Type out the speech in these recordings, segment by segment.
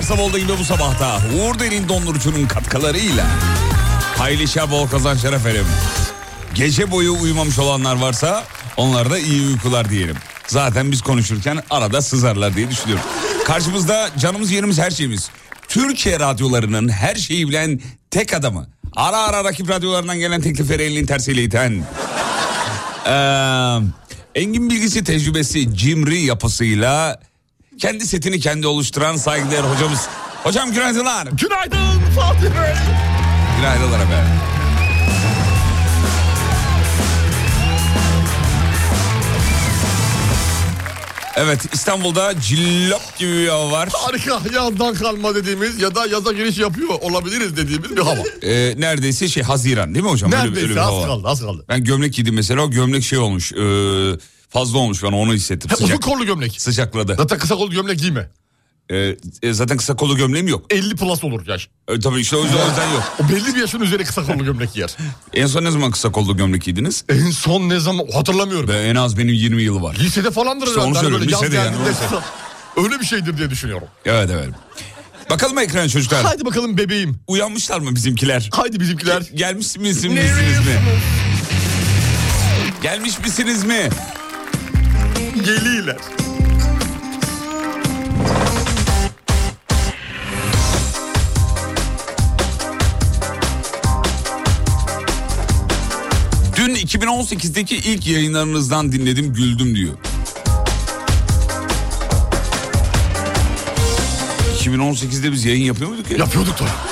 Beyler hafta içi her sabah olduğu gibi bu sabahta Uğur Derin Dondurucu'nun katkılarıyla Hayırlı işler bol kazançlar efendim Gece boyu uyumamış olanlar varsa onlara da iyi uykular diyelim. Zaten biz konuşurken arada sızarlar diye düşünüyorum. Karşımızda canımız yerimiz her şeyimiz. Türkiye radyolarının her şeyi bilen tek adamı. Ara ara rakip radyolarından gelen teklifleri elinin tersiyle iten. Ee, engin bilgisi tecrübesi cimri yapısıyla kendi setini kendi oluşturan saygıdeğer hocamız. Hocam günaydınlar. Günaydın Fatih Bey. Günaydınlar efendim. Evet İstanbul'da cillop gibi bir hava var. Harika yazdan kalma dediğimiz ya da yaza giriş yapıyor olabiliriz dediğimiz bir hava. Ee, neredeyse şey Haziran değil mi hocam? Öyle bir- öyle Neredeyse az hava. kaldı az kaldı. Ben gömlek giydim mesela o gömlek şey olmuş. ee, fazla olmuş bana onu hissettim. Ha, uzun Sıcak, kollu gömlek. sıcakladı. Zaten kısa kollu gömlek giyme. Ee, e, zaten kısa kollu gömleğim yok. 50 plus olur yaş. Ee, tabii işte o yüzden, o yüzden yok. O belli bir yaşın üzeri kısa kollu gömlek giyer. En son ne zaman kısa kollu gömlek giydiniz? En son ne zaman hatırlamıyorum. Be, en az benim 20 yılı var. Lisede falandır İşte herhalde. onu Hani söylüyorum, böyle yaz yani, onu kısa- Öyle bir şeydir diye düşünüyorum. Evet evet. Bakalım ekrana çocuklar. Haydi bakalım bebeğim. Uyanmışlar mı bizimkiler? Haydi bizimkiler. Gelmiş misiniz, mi? Gelmiş misiniz mi? Geliyorlar. Dün 2018'deki ilk yayınlarınızdan dinledim güldüm diyor. 2018'de biz yayın yapıyor muyduk ya? Yapıyorduk da.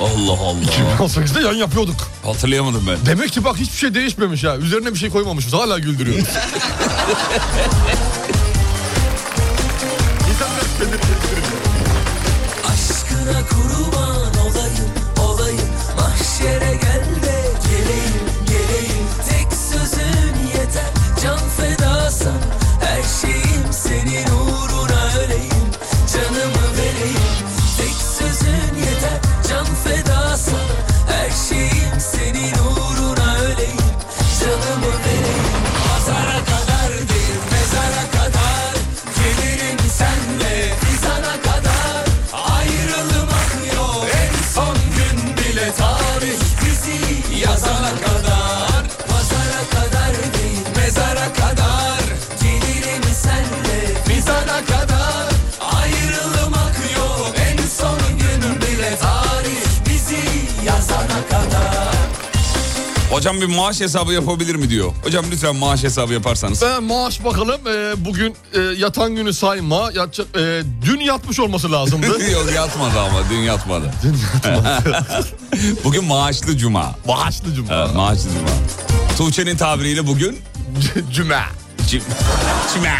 Allah Allah. 2018'de yayın yapıyorduk. Hatırlayamadım ben. Demek ki bak hiçbir şey değişmemiş ha. Üzerine bir şey koymamışız. Hala kendini geliştirir. Aşkına kurban Hocam bir maaş hesabı yapabilir mi diyor. Hocam lütfen maaş hesabı yaparsanız. Ee, maaş bakalım. Ee, bugün e, yatan günü sayma. Yatacak, e, dün yatmış olması lazımdı. Yok yatmadı ama dün yatmadı. dün yatmadı. Bugün maaşlı cuma. Maaşlı cuma. Evet, maaşlı cuma. Tuğçe'nin tabiriyle bugün Cuma. Cuma.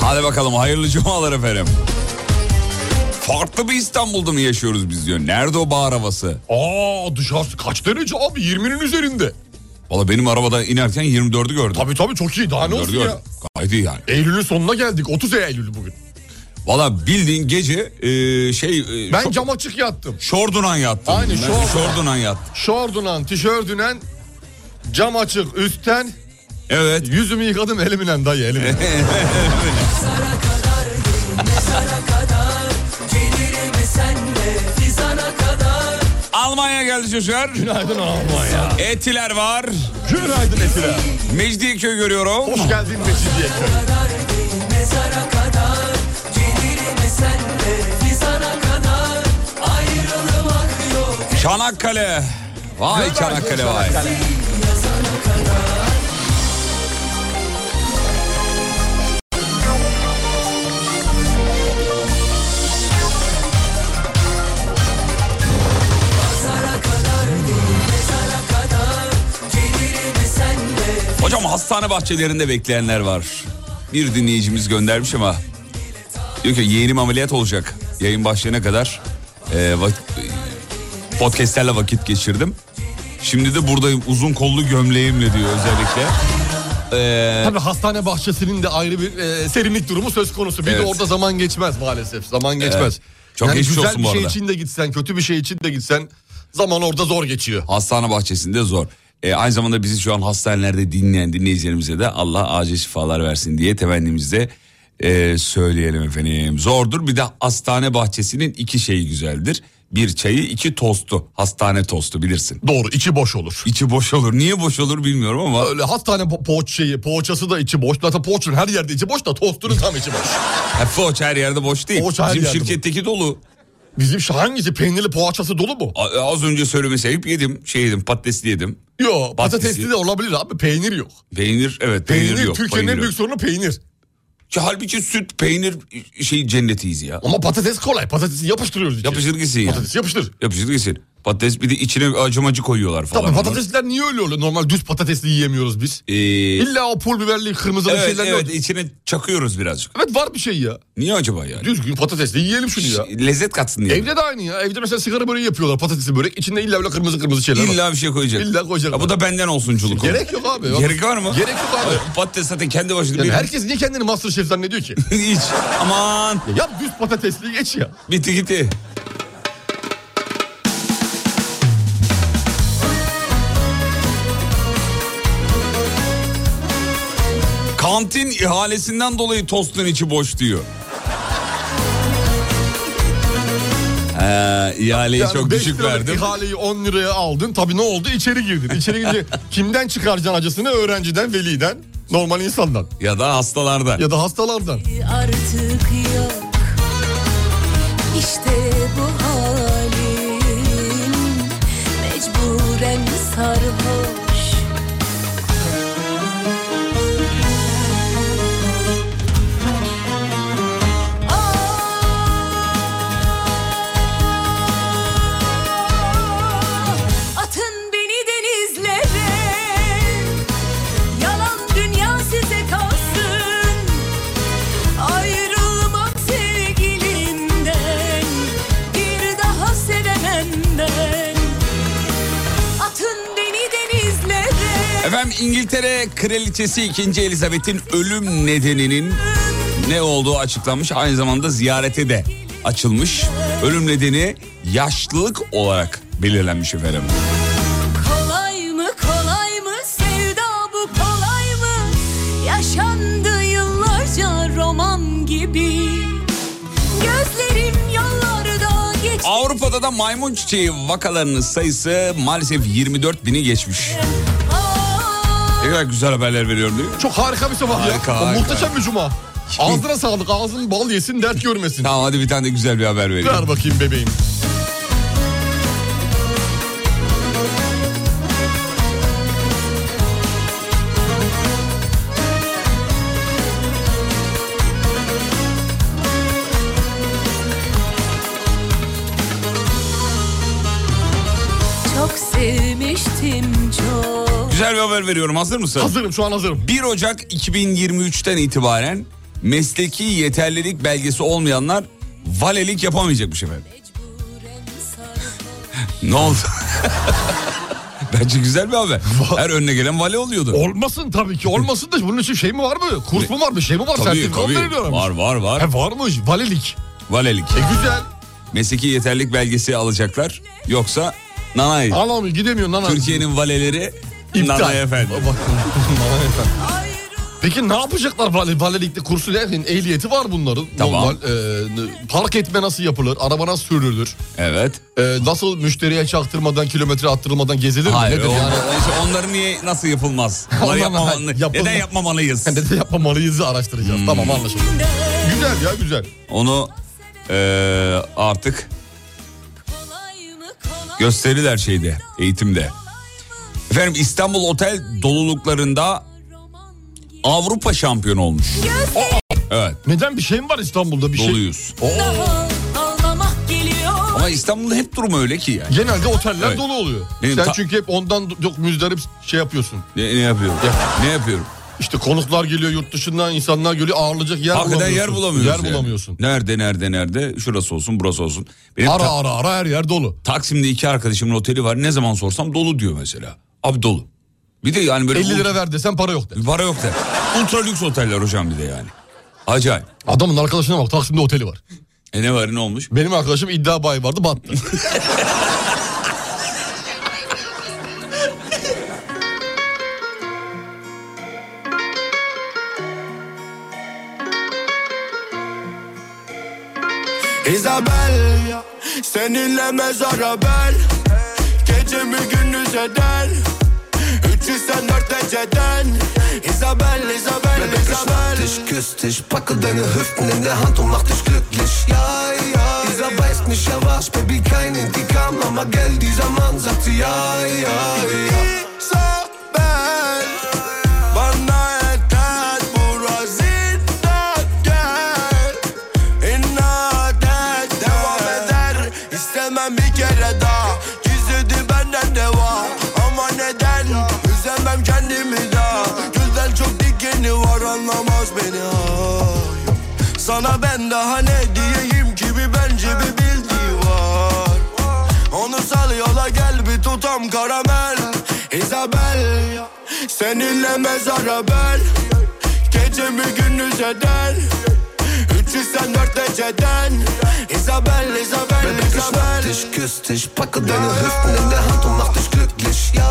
Hadi bakalım hayırlı cumalar efendim. Farklı bir İstanbul'da mı yaşıyoruz biz diyor. Nerede o bahar havası? Aa dışarısı kaç derece abi 20'nin üzerinde. Valla benim arabadan inerken 24'ü gördüm. Tabii tabii çok iyi daha ne 24'ü olsun gördüm. ya. Gayet iyi yani. Eylül'ün sonuna geldik 30 Eylül bugün. Valla bildiğin gece e, şey... E, Ben şo- cam açık yattım. Şordunan yattım. Aynı, şordunan. Şordunan yattım. Şordunan, tişörtünen, cam açık üstten Evet. yüzümü yıkadım elimle dayı elimle. senle fizana kadar Almanya geldi çocuklar. Günaydın Almanya. Etiler var. Günaydın Esile. Mecidiyeköy görüyorum. Hoş geldin Mecidiyeköy. mezara kadar Gelirim senle fizana kadar Ayrılmak yok Çanakkale. Vay Çanakkale vay. Hastane bahçelerinde bekleyenler var. Bir dinleyicimiz göndermiş ama diyor ki yeğenim ameliyat olacak. Yayın başlayana kadar e, vak- podcastlerle vakit geçirdim. Şimdi de buradayım uzun kollu gömleğimle diyor özellikle. E, Tabii hastane bahçesinin de ayrı bir e, serinlik durumu söz konusu. Bir Evet. de orada zaman geçmez maalesef. Zaman geçmez. Çok geçmiş güzel bir şey için de gitsen, kötü bir şey için de gitsen zaman orada zor geçiyor. hastane bahçesinde zor. E, aynı zamanda bizi şu an hastanelerde dinleyen dinleyicilerimize de Allah acil şifalar versin diye temennimizde e, söyleyelim efendim. Zordur bir de hastane bahçesinin iki şeyi güzeldir. Bir çayı iki tostu hastane tostu bilirsin. Doğru içi boş olur. İçi boş olur. Niye boş olur bilmiyorum ama Öyle hastane po- poğaç şeyi, poğaçası da içi boş. Zaten poğaçın her yerde içi boş da tostunun tam içi boş. ha, poğaç her yerde boş değil. Poğaç her Bizim yerde şirketteki dolu. Bizim şu hangisi peynirli poğaçası dolu mu? A- Az önce söylemesi ayıp yedim. Şey yedim patatesli yedim. Yok patatesli de olabilir abi peynir yok. Peynir evet peynir, Peynir, yok. Türkiye'nin en büyük sorunu peynir. Ki halbuki süt peynir şey cennetiyiz ya. Ama patates kolay. Patatesi yapıştırıyoruz içine. Yapıştır gitsin yani. Patates yapıştır. Yapıştır gitsin. Patates bir de içine acımacı koyuyorlar falan. Tabii patatesler niye öyle oluyor? Normal düz patatesli yiyemiyoruz biz. Ee, İlla o pul biberli kırmızılı evet şeyler evet yok. içine çakıyoruz birazcık. Evet var bir şey ya. Niye acaba yani? Düzgün patatesli yiyelim şunu ya. Lezzet katsın diye. Evde de aynı ya. Evde mesela sigara böreği yapıyorlar patatesli börek. İçinde illa böyle kırmızı kırmızı şeyler var. İlla bir şey koyacak. İlla koyacak. Ya bu da benden olsunculuk. Gerek yok abi. Gerek var mı? Gerek yok abi. Patates zaten kendi başına Yani bir... herkes niye kendini Masterchef zannediyor ki? Hiç. Aman. Ya Yap düz patatesli geç ya. Bitti gitti. Kantin ihalesinden dolayı tostun içi boş diyor. Ee, ihaleyi Yani çok düşük verdim. ihaleyi 10 liraya aldın. Tabii ne oldu? İçeri girdin. İçeri girince kimden çıkaracaksın acısını? Öğrenciden, veliden, normal insandan. Ya da hastalardan. Ya da hastalardan. artık yok İşte bu halim Mecburen senden İngiltere Kraliçesi 2. Elizabeth'in ölüm nedeninin ne olduğu açıklanmış. Aynı zamanda ziyarete de açılmış. Ölüm nedeni yaşlılık olarak belirlenmiş efendim. Kolay mı kolay mı sevda bu kolay mı Yaşandı yıllarca roman gibi Gözlerim yollarda geç Avrupa'da da maymun çiçeği vakalarının sayısı maalesef 24 bini geçmiş. Kadar güzel haberler veriyorum mi? Çok harika bir sabah Harika, ya. harika. Muhteşem bir cuma. Ağzına sağlık. Ağzın bal yesin dert görmesin. Tamam hadi bir tane de güzel bir haber vereyim. Ver bakayım bebeğim. Haber veriyorum hazır mısın? Hazırım şu an hazırım. 1 Ocak 2023'ten itibaren mesleki yeterlilik belgesi olmayanlar valelik yapamayacakmış efendim. ne oldu? Bence güzel bir haber. Her önüne gelen vale oluyordu. Olmasın tabii ki olmasın da bunun için şey mi var mı? Kurs mu var bir şey mi var? Tabii mı tabii. Var var var. He varmış valilik. Valelik. E güzel. Mesleki yeterlilik belgesi alacaklar. Yoksa nanay. Anlamıyor gidemiyor nana. Türkiye'nin valeleri İptal. nanay efendim. Peki ne yapacaklar vali, valilikte kursu derken ehliyeti var bunların. Tamam. Normal, e, park etme nasıl yapılır? Araba nasıl sürülür? Evet. E, nasıl müşteriye çaktırmadan kilometre attırılmadan gezilir mi? Hayır Nedir o- yani? işte onların niye nasıl yapılmaz? Onları yapmamalı, yapılmaz. neden yapmamalıyız? Ne de yapmamalıyız araştıracağız. Hmm. Tamam anlaşıldı. Güzel ya güzel. Onu eee, artık gösterirler şeyde eğitimde. Efendim İstanbul otel doluluklarında Avrupa şampiyonu olmuş. Evet Neden bir şey mi var İstanbul'da bir şey? doluyuz. Ağlamak geliyor Ama İstanbul'da hep durum öyle ki yani. Genelde oteller Evet. dolu oluyor. Benim Sen ta- çünkü hep ondan çok müzdarip şey yapıyorsun. Ne, ne yapıyorum? Ne yapıyorum? İşte konuklar geliyor yurt dışından insanlar geliyor ağırlayacak yer Hakikaten bulamıyorsun. yer bulamıyoruz. Yer yani. bulamıyorsun. Nerede nerede nerede? Şurası olsun burası olsun. Benim Ara ara ara her yer dolu. Taksim'de iki arkadaşımın oteli var. Ne zaman sorsam dolu diyor mesela. Abi dolu. Bir de yani böyle 50 lira ver desen para yok de. Para yok da. Ultra lüks oteller hocam bir de yani. Acayip. Adamın arkadaşına bak Taksim'de oteli var. E ne var ne olmuş? Benim arkadaşım iddia bayi vardı battı. Isabel Seninle mezara bel Gecemi gündüz eder. 304 dereceden Isabel, Isabel, Isabel Ich küss dich, packe deine Hüften in der Hand und mach dich glücklich. Ja, ja, dieser weiß nicht, er war's, Baby, kein Indikam, aber gell, dieser Mann sagt sie, ja, ja, ja. Isabel Sana ben daha ne diyeyim ki? Bir bence bir bildiği var. Onu sal yola gel bir tutam karamel. Isabel Seninle mezara bel. Gecemi gündüz eder 304 dereceden. Isabel, Isabel, Baby, ich Isabel. dich, küss dich, packe deine Hüften in der Hand und mach dich glücklich. Ja,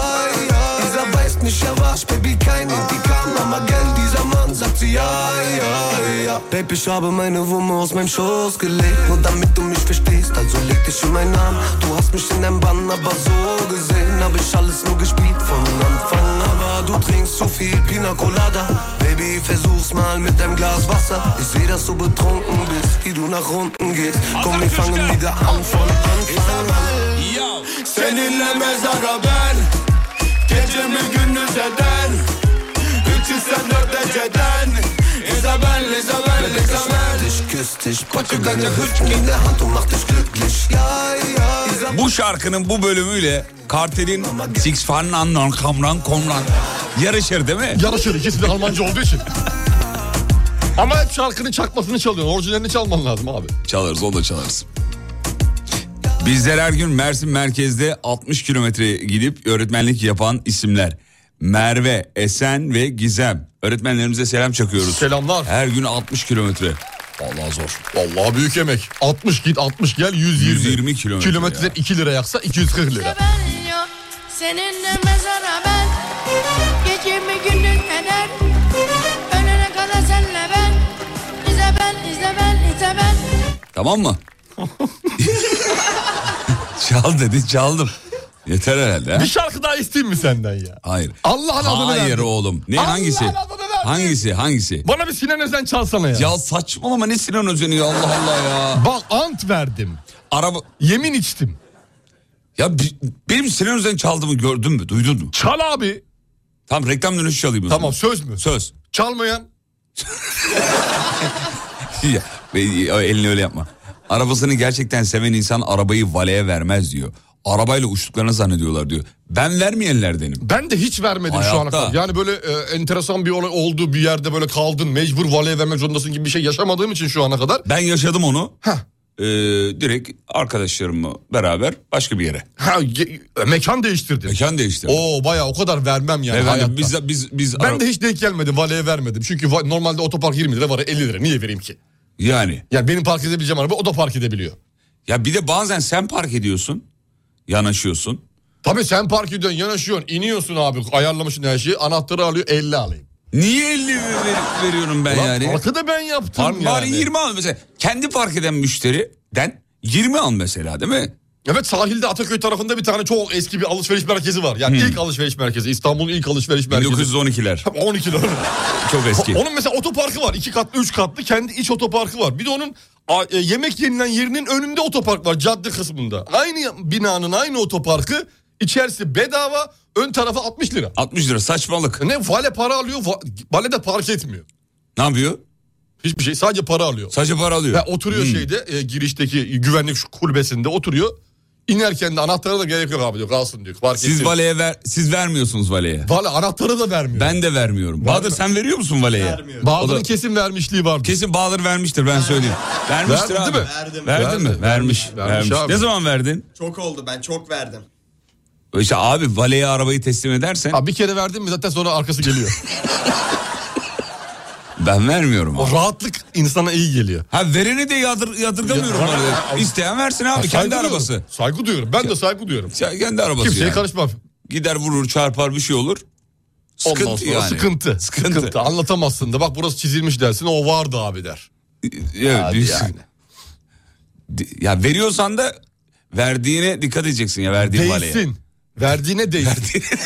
ja, dieser weiß nicht, er war's, Baby, kein Indikam, aber gell, dieser Mann sagt sie, ja, ja, ja. Baby, ich habe meine Wumme aus meinem Schoß gelegt, nur damit du mich verstehst, also leg dich in meinen Arm. Du hast mich in deinem Bann, aber so gesehen hab ich alles nur gespielt von Anfang. Aber du trinkst zu viel Pina Colada. Baby, versuch's mal mit deinem Glas Wasser. Ich seh, dass du betrunken bist, wie du nach unten gehst. Komm, wir fangen wieder an von Anfang an. Seninle mezara ben Gecemi gündüz eder 304 dereceden Isabel, Isabel, Isabel Bu şarkının bu bölümüyle Kartel'in Six Fan Annon Kamran Komran yarışır değil mi? Yarışır ikisi de Almanca olduğu için. Ama hep şarkının çakmasını çalıyorsun. Orijinalini çalman lazım abi. Çalarız onu da çalarız. Bizler her gün Mersin merkezde 60 kilometre gidip öğretmenlik yapan isimler. Merve, Esen ve Gizem. Öğretmenlerimize selam çakıyoruz. Selamlar. Her gün 60 kilometre. Vallahi zor. Vallahi büyük emek. 60 git 60 gel 120. 120 kilometre Kilometreden ya. 2 lira yaksa 240 lira. ben yok Seninle mezara ben Gecemi gündüz eder Ölene kadar senle ben İzle ben izle ben izle ben Tamam mı? Çal dedi çaldım. Yeter herhalde ha? Bir şarkı daha isteyeyim mi senden ya? Hayır. Allah'ın adını Hayır verdim. oğlum. Ne Allah'ın hangisi? adını verdim. Hangisi? Hangisi? Bana bir Sinan Özen çalsana ya. Ya saçmalama ne Sinan Özen'i ya Allah Allah ya. Bak ant verdim. Araba... Yemin içtim. Ya bi- benim Sinan Özen çaldığımı gördün mü? Duydun mu? Çal abi. Tamam reklam dönüşü çalayım o zaman. Tamam söz mü? Söz. Çalmayan. Ya, be- elini öyle yapma. Arabasını gerçekten seven insan arabayı valeye vermez diyor. Arabayla uçtuklarını zannediyorlar diyor. Ben vermeyenlerdenim. Ben de hiç vermedim şu ana Hayatta. kadar. Yani böyle e, enteresan bir olay olduğu bir yerde böyle kaldın mecbur valeye vermek zorundasın gibi bir şey yaşamadığım için şu ana kadar. Ben yaşadım onu. Heh. Ee, direkt arkadaşlarımla beraber başka bir yere. Ha, ge- mekan değiştirdin. Mekan değiştirdim. Oo baya o kadar vermem yani Efendim, hayatta. biz, biz, biz Ben ara- de hiç denk gelmedi valeye vermedim. Çünkü va- normalde otopark 20 lira var 50 lira niye vereyim ki? yani Yani benim park edebileceğim araba o da park edebiliyor. ya bir de bazen sen park ediyorsun, yanaşıyorsun. Tabii sen park ediyorsun yanaşıyorsun iniyorsun abi ayarlamışsın her şeyi anahtarı alıyor 50 alayım. Niye 50 ver- veriyorum ben Ulan yani? parkı da ben yaptım Par- yani. Bari 20 al mesela. Kendi park eden müşteriden 20 al mesela değil mi? Evet sahilde Ataköy tarafında bir tane çok eski bir alışveriş merkezi var. Yani ilk alışveriş merkezi İstanbul'un ilk alışveriş merkezi. 1912'ler. 12 lira. Çok eski. Onun mesela otoparkı var. iki katlı, üç katlı kendi iç otoparkı var. Bir de onun yemek yenilen yerinin önünde otopark var cadde kısmında. Aynı binanın aynı otoparkı içerisi bedava ön tarafı 60 lira. 60 lira saçmalık. Ne vale para alıyor va- vale de park etmiyor. Ne yapıyor? Hiçbir şey sadece para alıyor. Sadece para alıyor. Ve oturuyor şeyde e, girişteki güvenlik şu kulübesinde oturuyor. İnerken de anahtara da gerek yok abi diyor kalsın diyor. Park Siz etsin. valeye ver, siz vermiyorsunuz valeye. Vale anahtarı da vermiyor. Ben de vermiyorum. Bahadır sen veriyor musun valeye? Vermiyorum. Bahadır'ın da- kesin vermişliği vardı. Kesin Bahadır vermiştir ben söyleyeyim. Vermiştir Verdi abi. değil mi? Verdim. Verdin Verdi, mi? vermiş, Vermiş. vermiş vermiş. abi. Ne zaman verdin? Çok oldu ben çok verdim. İşte abi valeye arabayı teslim edersen Ha, bir kere verdin mi zaten sonra arkası geliyor. ben vermiyorum o abi. rahatlık insana iyi geliyor. Ha vereni de yadır, yadırgamıyorum. Ya, ha, İsteyen versin abi Ha, kendi arabası. Saygı duyuyorum. Ben de saygı duyuyorum. Kendi arabası Kimseye yani. karışmam. Gider vurur çarpar bir şey olur. Ondan Sıkıntı sonra yani. sıkıntı. Sıkıntı. Sıkıntı. Anlatamazsın da bak burası çizilmiş dersin o vardı abi der. Evet, Hadi yani. sıkıntı. Ya veriyorsan da verdiğine dikkat edeceksin ya verdiğin valeye. Değilsin. Verdiğine değilsin.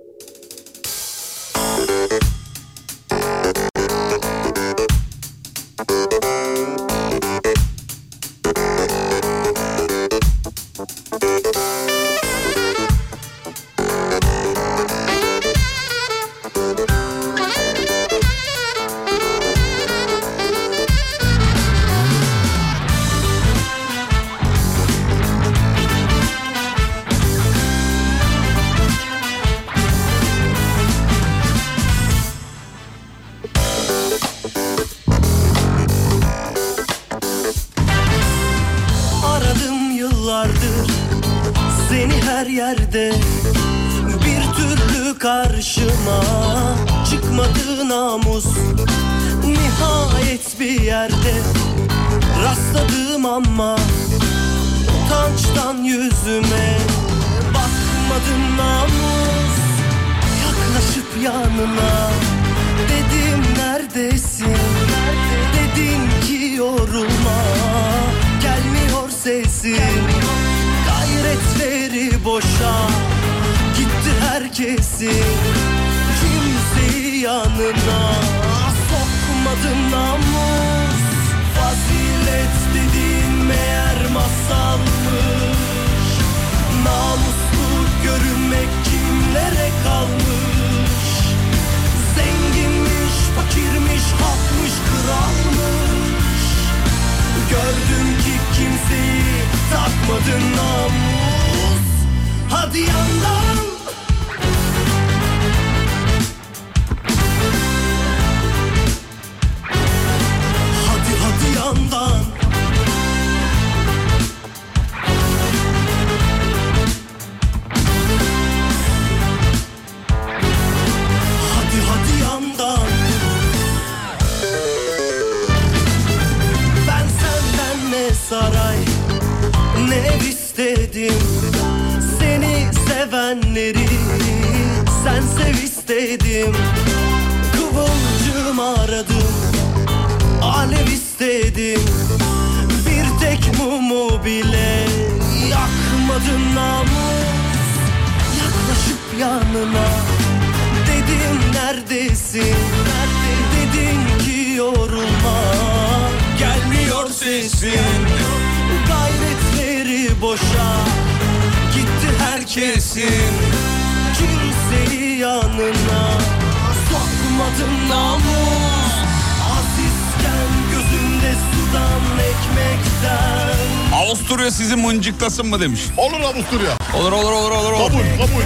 Avusturya sizi mıncıklasın mı demiş. Olur Avusturya. Olur olur olur olur. olur. Kabul kabul.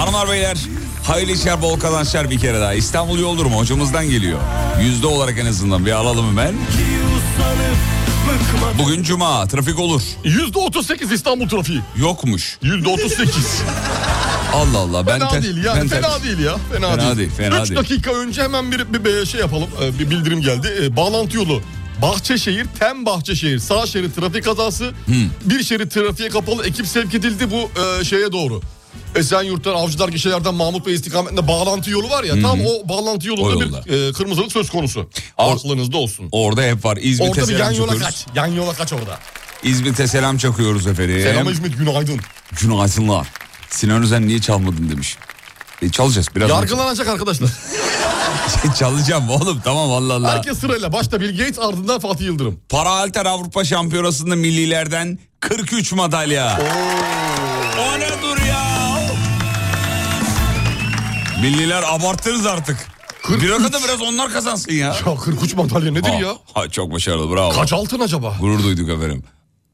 Hanımlar beyler hayırlı işler bol kazançlar bir kere daha. İstanbul yol durumu hocamızdan geliyor. Yüzde olarak en azından bir alalım hemen. Bugün cuma trafik olur. Yüzde otuz sekiz İstanbul trafiği. Yokmuş. Yüzde otuz sekiz. Allah Allah. Ben Fena te- değil yani ben fena değil ya. Fena, Fena değil. değil, fena Üç değil. dakika önce hemen bir, bir, bir şey yapalım. Ee, Bir bildirim geldi. Ee, Bağlantı yolu. Bahçeşehir, Tem Bahçeşehir sağ şerit trafik kazası. Bir şerit trafiğe kapalı ekip sevk edildi bu e, şeye doğru. Esenyurt'tan, Avcılar Gişeler'den Mahmut Bey istikametinde bağlantı yolu var ya. Tam o bağlantı yolunda O bir yolda. e, kırmızılık söz konusu. Or- Aklınızda olsun. Orada hep var. İzmit'e Orada bir yan yola çakıyoruz. kaç. Yan yola kaç orada. İzmit'e selam çakıyoruz efendim. Selam İzmit günaydın. Günaydınlar. Sinan Özen niye çalmadın demiş. E, çalacağız biraz. Yargılanacak arkadaşlar. Çalacağım oğlum tamam Allah Allah. Herkes sırayla. Başta Bill Gates ardından Fatih Yıldırım. Para Alter Avrupa Şampiyonası'nda millilerden 43 madalya. O ne dur ya? Milliler abartırız artık. 43. Bir da biraz onlar kazansın ya. Ya 43 madalya nedir Ha, ya? ha, çok başarılı bravo. Kaç altın acaba? Gurur duyduk efendim.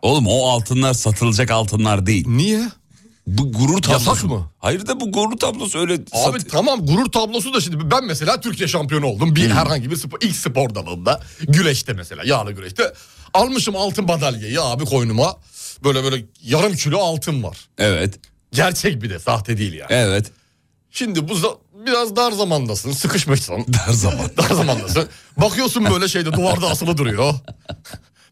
Oğlum o altınlar satılacak altınlar değil. Niye? Bu gurur tablosu. Yasak mı? Hayır da bu gurur tablosu öyle Abi sat- tamam gurur tablosu da şimdi ben mesela Türkiye şampiyonu oldum. Bir herhangi bir spor, ilk spor dalında güreşte mesela yağlı güreşte almışım altın madalyayı abi koynuma. Böyle böyle yarım kilo altın var. Evet. Gerçek bir de sahte değil yani. Evet. Şimdi bu biraz dar zamandasın sıkışmışsın. Dar zaman. dar zamandasın. Bakıyorsun böyle şeyde duvarda asılı duruyor.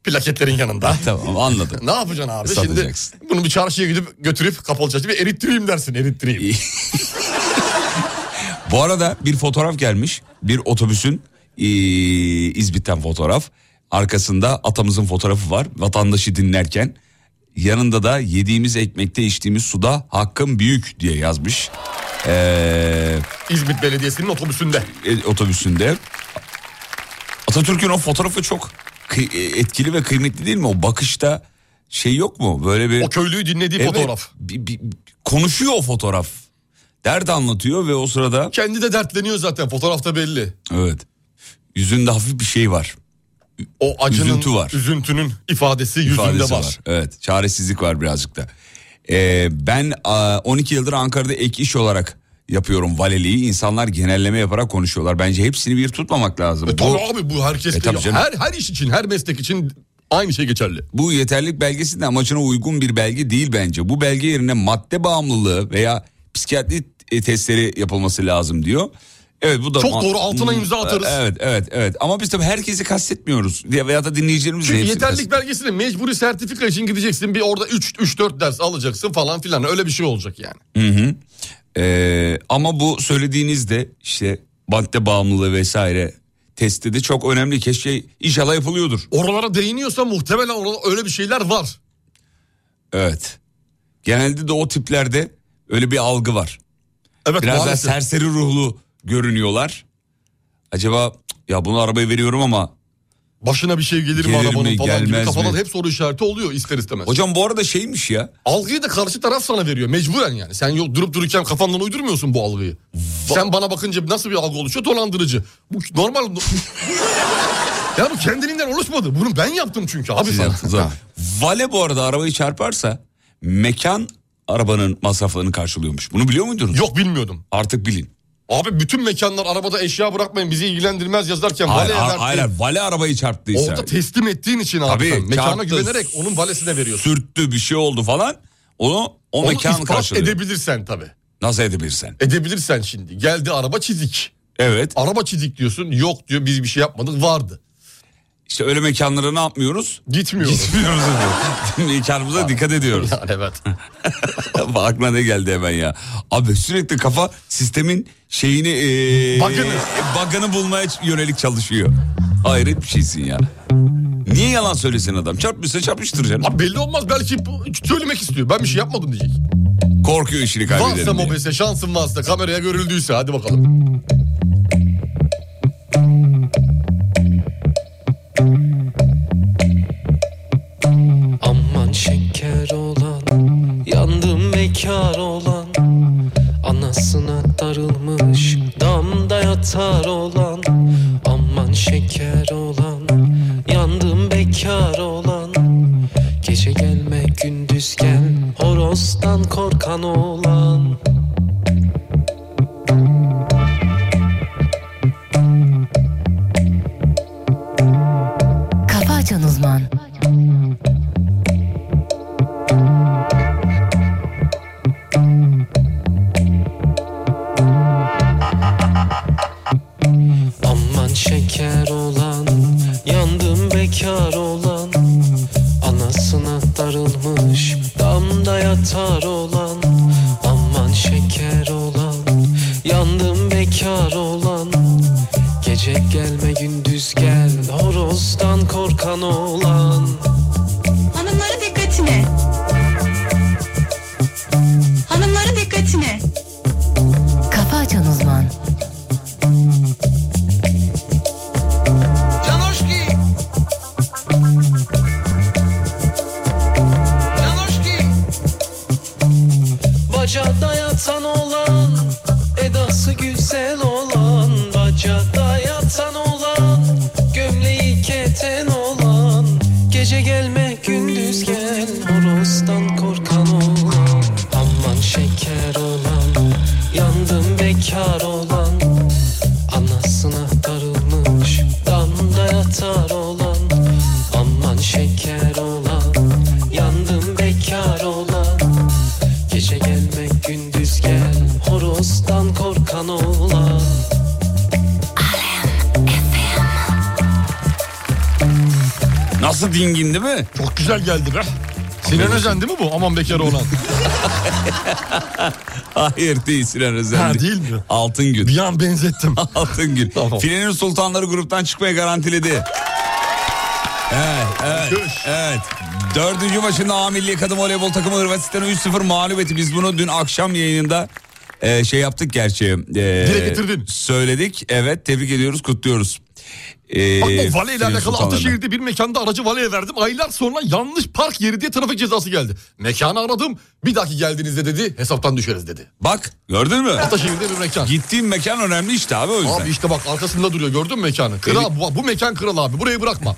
Plaketlerin yanında. tamam anladım. Ne yapacaksın abi? Şimdi bunu bir çarşıya gidip götürüp kapalı çarşıya bir erittireyim dersin erittireyim. Bu arada bir fotoğraf gelmiş. Bir otobüsün ee, İzmit'ten fotoğraf. Arkasında atamızın fotoğrafı var. Vatandaşı dinlerken. Yanında da yediğimiz ekmekte içtiğimiz suda hakkım büyük diye yazmış. Ee, İzmit Belediyesi'nin otobüsünde. e, otobüsünde. Atatürk'ün o fotoğrafı çok etkili ve kıymetli değil mi? O bakışta şey yok mu? Böyle bir O köylüyü dinlediği Evet, fotoğraf. bir- bir- konuşuyor o fotoğraf. Dert anlatıyor ve o sırada Kendi de dertleniyor zaten fotoğrafta belli. evet yüzünde hafif bir şey var. O acının, Üzüntü var. üzüntünün ifadesi yüzünde ifadesi var. Evet çaresizlik var birazcık da. Ee, ben a, 12 yıldır Ankara'da ek iş olarak yapıyorum valiliği. İnsanlar genelleme yaparak konuşuyorlar. Bence hepsini bir tutmamak lazım. E, Bu- tabii abi bu herkes E, tabii her her iş için, her meslek için aynı şey geçerli. Bu yeterlilik belgesi de amacına uygun bir belge değil bence. Bu belge yerine madde bağımlılığı veya psikiyatri e, testleri yapılması lazım diyor. Evet bu da Çok doğru, altına imza atarız. Evet evet evet ama biz tabii herkesi kastetmiyoruz diye veya da dinleyicilerimiz Çünkü hepsini yeterlilik belgesine mecburi sertifika için gideceksin. Bir orada 3 3 4 ders alacaksın falan filan. Öyle bir şey olacak yani. Hı hı. Ee, ama bu söylediğinizde işte madde bağımlılığı vesaire testi de çok önemli. Keşke inşallah yapılıyordur. Oralara değiniyorsa muhtemelen orada öyle bir şeyler var. Evet. Genelde de o tiplerde öyle bir algı var. Evet Biraz daha maalesef. serseri ruhlu görünüyorlar. Acaba "Cık, ya bunu arabayı veriyorum ama Başına bir şey gelir mi Gelir mi, arabanın falan gibi kafada mi? hep soru işareti oluyor ister istemez. hocam bu arada şeymiş ya. Algıyı da karşı taraf sana veriyor mecburen yani. Sen yok durup dururken kafandan uydurmuyorsun bu algıyı. Sen bana bakınca nasıl bir algı oluşuyor? Dolandırıcı. Bu normal. ya bu kendiliğinden oluşmadı. Bunu ben yaptım çünkü abi Siz sana. yaptınız. Vale bu arada arabayı çarparsa mekan arabanın masraflarını karşılıyormuş. Bunu biliyor muydunuz? Yok bilmiyordum. Artık bilin. Abi bütün mekanlar arabada eşya bırakmayın bizi ilgilendirmez yazarken valeye hayır, hayır, vale arabayı çarptıysa. Orada teslim ettiğin için abi Tabii, sen mekana çarptı, güvenerek onun valesine veriyorsun. Sürttü bir şey oldu falan. Onu o Onu mekan karşılıyor. edebilirsen tabii. Nasıl edebilirsen. Edebilirsen şimdi. Geldi araba çizik. Evet. Araba çizik diyorsun. Yok diyor biz bir şey yapmadık vardı. İşte öyle mekanlara ne yapmıyoruz? Gitmiyoruz. Gitmiyoruz. Mekanımıza dikkat ediyoruz. Yani evet. Aklına ne geldi hemen ya. Abi sürekli kafa sistemin şeyini... E, Bug'ını. bug'ını bulmaya yönelik çalışıyor. Hayret bir şeysin ya. Niye yalan söylesin adam? Çarpmışsa çarpmıştır canım. Abi belli olmaz belki söylemek istiyor. Ben bir şey yapmadım diyecek. Korkuyor işini kaybederim Varsa mobese şansın varsa kameraya görüldüyse hadi bakalım. Aman şeker olan Yandım bekar olan Anasına darılmış Damda yatar olan. Aman şeker olan Yandım bekar olan. Gece gelme gündüz gel Horozdan korkan olan Kafa Açan bekar olan. Hayır değil Sinan Özen. Ha, değil mi? Altın Gül. Bir an benzettim. Altın Gül. Tamam. Filenin sultanları gruptan çıkmayı garantiledi. Evet, evet, evet. Dördüncü maçında A Milli Kadın Voleybol takımı Hırvatistan'ı 3-0 mağlup etti. Biz bunu dün akşam yayınında e, şey yaptık gerçi. E, Dile getirdin. Söyledik. Evet, tebrik ediyoruz, kutluyoruz. E, Bak bu vale ile Filenin alakalı. Ataşehir'de bir mekanda aracı valeye verdim. Aylar sonra yanlış park yeri diye trafik cezası geldi. Mekanı aradım. Bir dahaki geldiğinizde dedi hesaptan düşeriz dedi. Bak, gördün mü? Ataşehir'de bir mekan. Gittiğim mekan önemli işte abi o yüzden. Abi işte bak arkasında duruyor gördün mü mekanı? Kral bu, bu mekan kral abi burayı bırakma.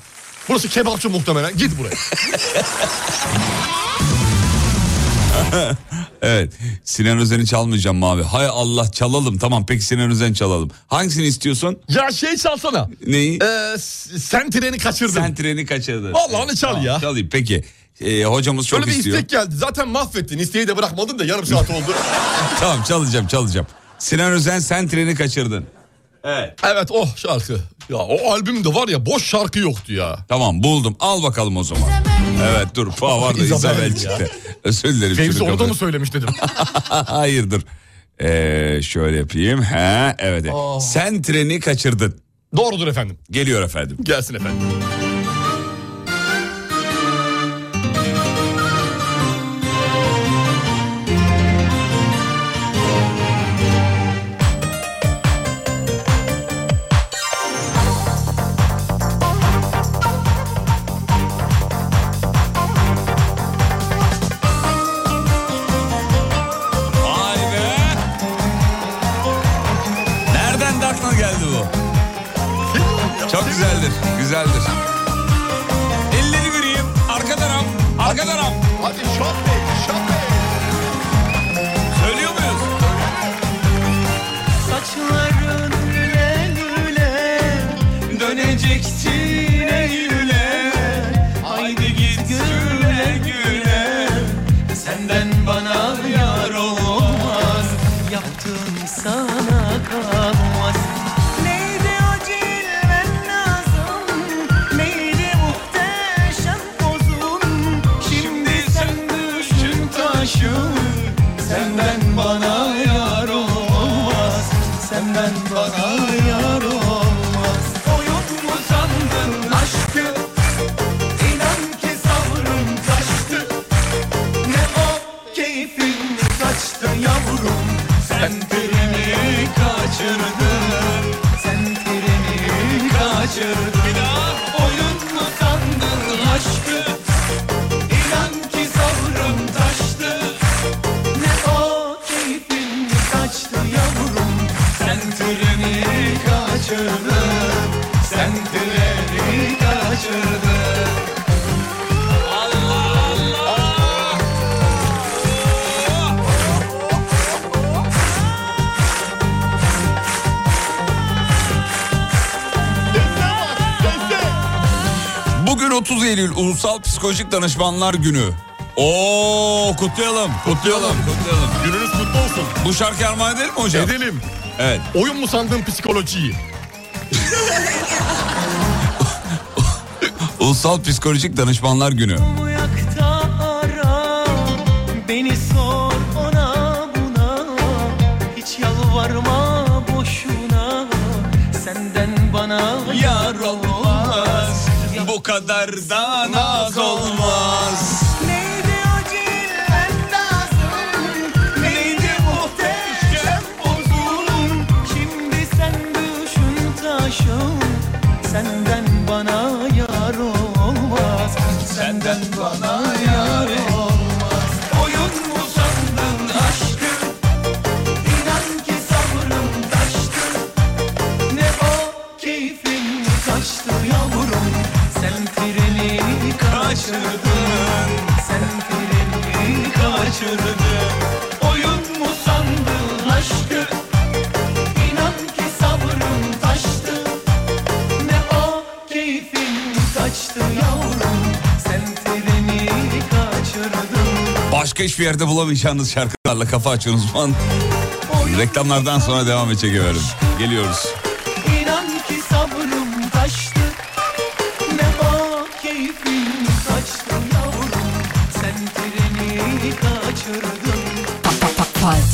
Burası kebapçı muhtemelen git buraya. Evet. Sinan Özen'i çalmayacağım abi? Hay Allah çalalım. Tamam peki Sinan Özen çalalım. Hangisini istiyorsun? ya şey çalsana. Neyi? Ee, sen treni kaçırdın. Sen treni kaçırdın. Vallahi onu çal Tamam, ya. Çalayım peki. Ee, hocamız çok Şöyle bir istiyor. istek geldi. Zaten mahvettin. İsteği de bırakmadın da yarım saat oldu. Tamam çalacağım çalacağım. Sinan Özen sen treni kaçırdın. Evet oh şarkı. Ya o albümde var ya boş şarkı yoktu ya. Tamam buldum. Al bakalım o zaman. Evet dur. Pa var da ya. çıktı. Özür dilerim. Fevzi orada mı söylemiş dedim. Hayırdır. Ee, şöyle yapayım. He, evet. Oh. Sen treni kaçırdın. Doğrudur efendim. Geliyor efendim. Gelsin efendim. Psikolojik Danışmanlar Günü. Oo kutlayalım, kutlayalım, kutlayalım. Gününüz kutlu olsun. Bu şarkı armağan edelim mi hocam? Edelim. Evet. Oyun mu sandın psikolojiyi? Ulusal Psikolojik Danışmanlar Günü. Kadar da naz olmaz. Kaçırdın Oyun mu sandın aşkı İnan ki sabrım taştı Ne o keyfin kaçtı yavrum Sen treni kaçırdın Başka hiçbir yerde bulamayacağınız şarkılarla kafa açın uzman. Reklamlardan sonra devam edecek efendim. Geliyoruz.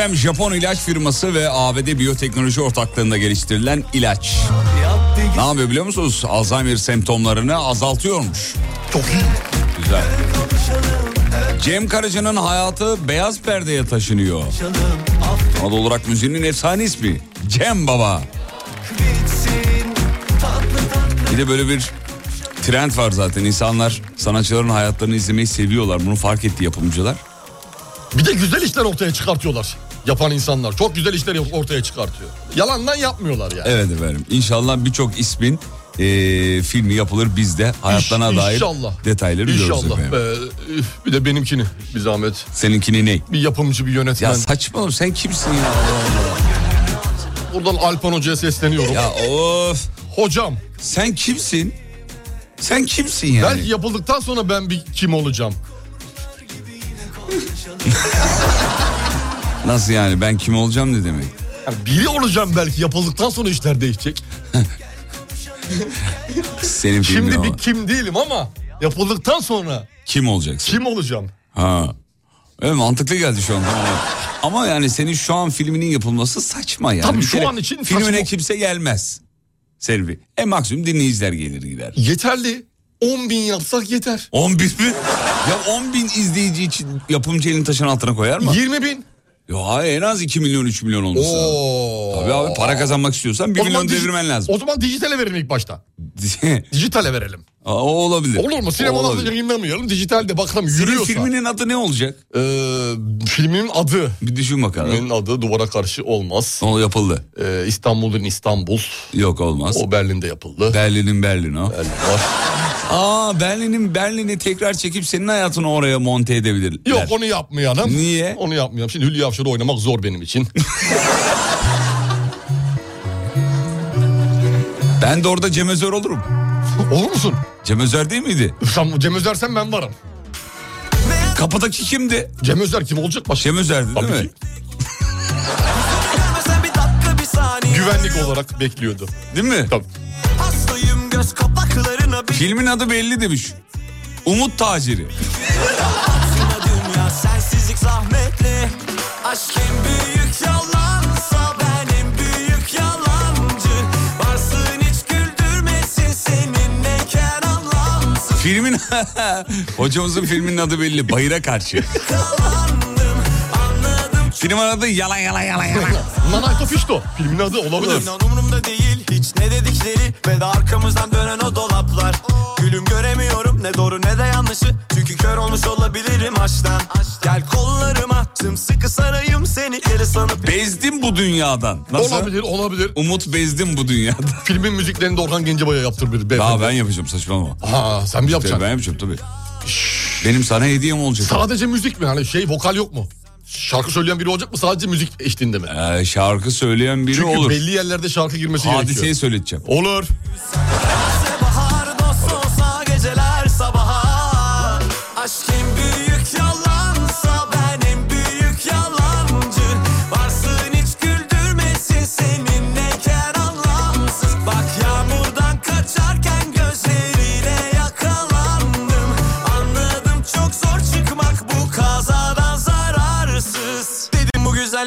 Efendim Japon ilaç firması ve ABD biyoteknoloji ortaklığında geliştirilen ilaç. Ne yapıyor biliyor musunuz? Alzheimer semptomlarını azaltıyormuş. Çok iyi. Güzel. Cem Karaca'nın hayatı beyaz perdeye taşınıyor. Anadolu olarak müziğinin efsane ismi. Cem Baba. Bir de böyle bir trend var zaten. İnsanlar sanatçıların hayatlarını izlemeyi seviyorlar. Bunu fark etti yapımcılar. Bir de güzel işler ortaya çıkartıyorlar. Yapan insanlar çok güzel işler ortaya çıkartıyor. Yalandan yapmıyorlar yani. Evet efendim. İnşallah birçok ismin e, filmi yapılır bizde hayatlarına İş- dair inşallah. detayları görürüz İnşallah. efendim. Ee, bir de benimkini bir zahmet. Seninkini ne? Bir yapımcı bir yönetmen. Ya saçmalama sen kimsin ya? Buradan Alpan Hoca'ya sesleniyorum. Ya of. Hocam Sen kimsin? Sen kimsin yani? belki yapıldıktan sonra ben bir kim olacağım? Nasıl yani ben kim olacağım ne demek? Yani biri olacağım belki yapıldıktan sonra işler değişecek. Senin filmin Şimdi o. bir kim değilim ama yapıldıktan sonra Kim olacaksın? kim olacağım? Ha. Evet mantıklı geldi şu anda. Ama, ama yani senin şu an filminin yapılması saçma yani. Tabii Bir şu kere an için Filmine saçma. kimse gelmez. Selvi. E maksimum dinleyiciler gelir gider. Yeterli. 10 bin yapsak yeter. 10 bin mi? Ya 10 bin izleyici için yapımcı elini taşın altına koyar mı? 20 bin. Ya hayır en az 2 milyon 3 milyon. Oo. Tabii abi para kazanmak istiyorsan 1 O zaman milyon devirmen lazım. O zaman dijitale verelim ilk başta. Dijitale verelim. Aa, o olabilir. Olur mu? Sinemada yayınlamayalım. Dijitalde bakalım Senin yürüyorsa. filminin adı ne olacak? Ee, filmin adı. Bir düşün bakalım. Filmin adı duvara karşı olmaz. O yapıldı. Ee, İstanbul'un İstanbul. Yok olmaz. O Berlin'de yapıldı. Berlin'in Berlin o. Berlin var. Aa Berlin'in Berlin'i tekrar çekip senin hayatını oraya monte edebilirler. Yok onu yapmayalım. Niye? Onu yapmayalım. Şimdi Hülya Avşar'ı oynamak zor benim için. Ben de orada Cem Özer olurum. Olur musun? Cem Özer değil miydi? Sen Cem Özersen ben varım. Kapıdaki kimdi? Cem Özer kim olacak başka? Cem Özer'di değil Tabii mi? ki. Güvenlik olarak bekliyordu. Değil mi? Tabii. Hastayım göz kapaklarına bir Filmin adı belli demiş. Umut Taciri. dünya sensizlik zahmetli Aşk en büyük yalansa ben en büyük yalancı Varsın hiç güldürmesin seninleyken anlamsız Filmin hocamızın filminin adı belli. Bayıra karşı. Kalandım anladım Filmin adı yalan yalan yalan yalan. Nanayto Fişto. Filmin adı olabilir. İnan umurumda değil hiç ne dedikleri Ve de arkamızdan dönen o dolaplar Gülüm göremiyorum ne doğru ne de yanlışı Çünkü kör olmuş olabilirim aşktan Gel kollarıma sımsıkı sarayım seni Deli sanıp Bezdim bu dünyadan. Nasıl? Olabilir olabilir. Umut bezdim bu dünyadan. Filmin müziklerini de Orhan Gencebay'a yaptır bir beyefendi. Daha ben yapacağım saçmalama. Ha sen bir yapacaksın. Ben yapacağım tabii. Benim sana hediyem olacak. Sadece müzik mi? Hani şey vokal yok mu? Şarkı söyleyen biri olacak mı? Sadece müzik eşliğinde mi? Ee, şarkı söyleyen biri Çünkü olur. belli yerlerde şarkı girmesi Hadiseyi gerekiyor. söyleteceğim. Olur.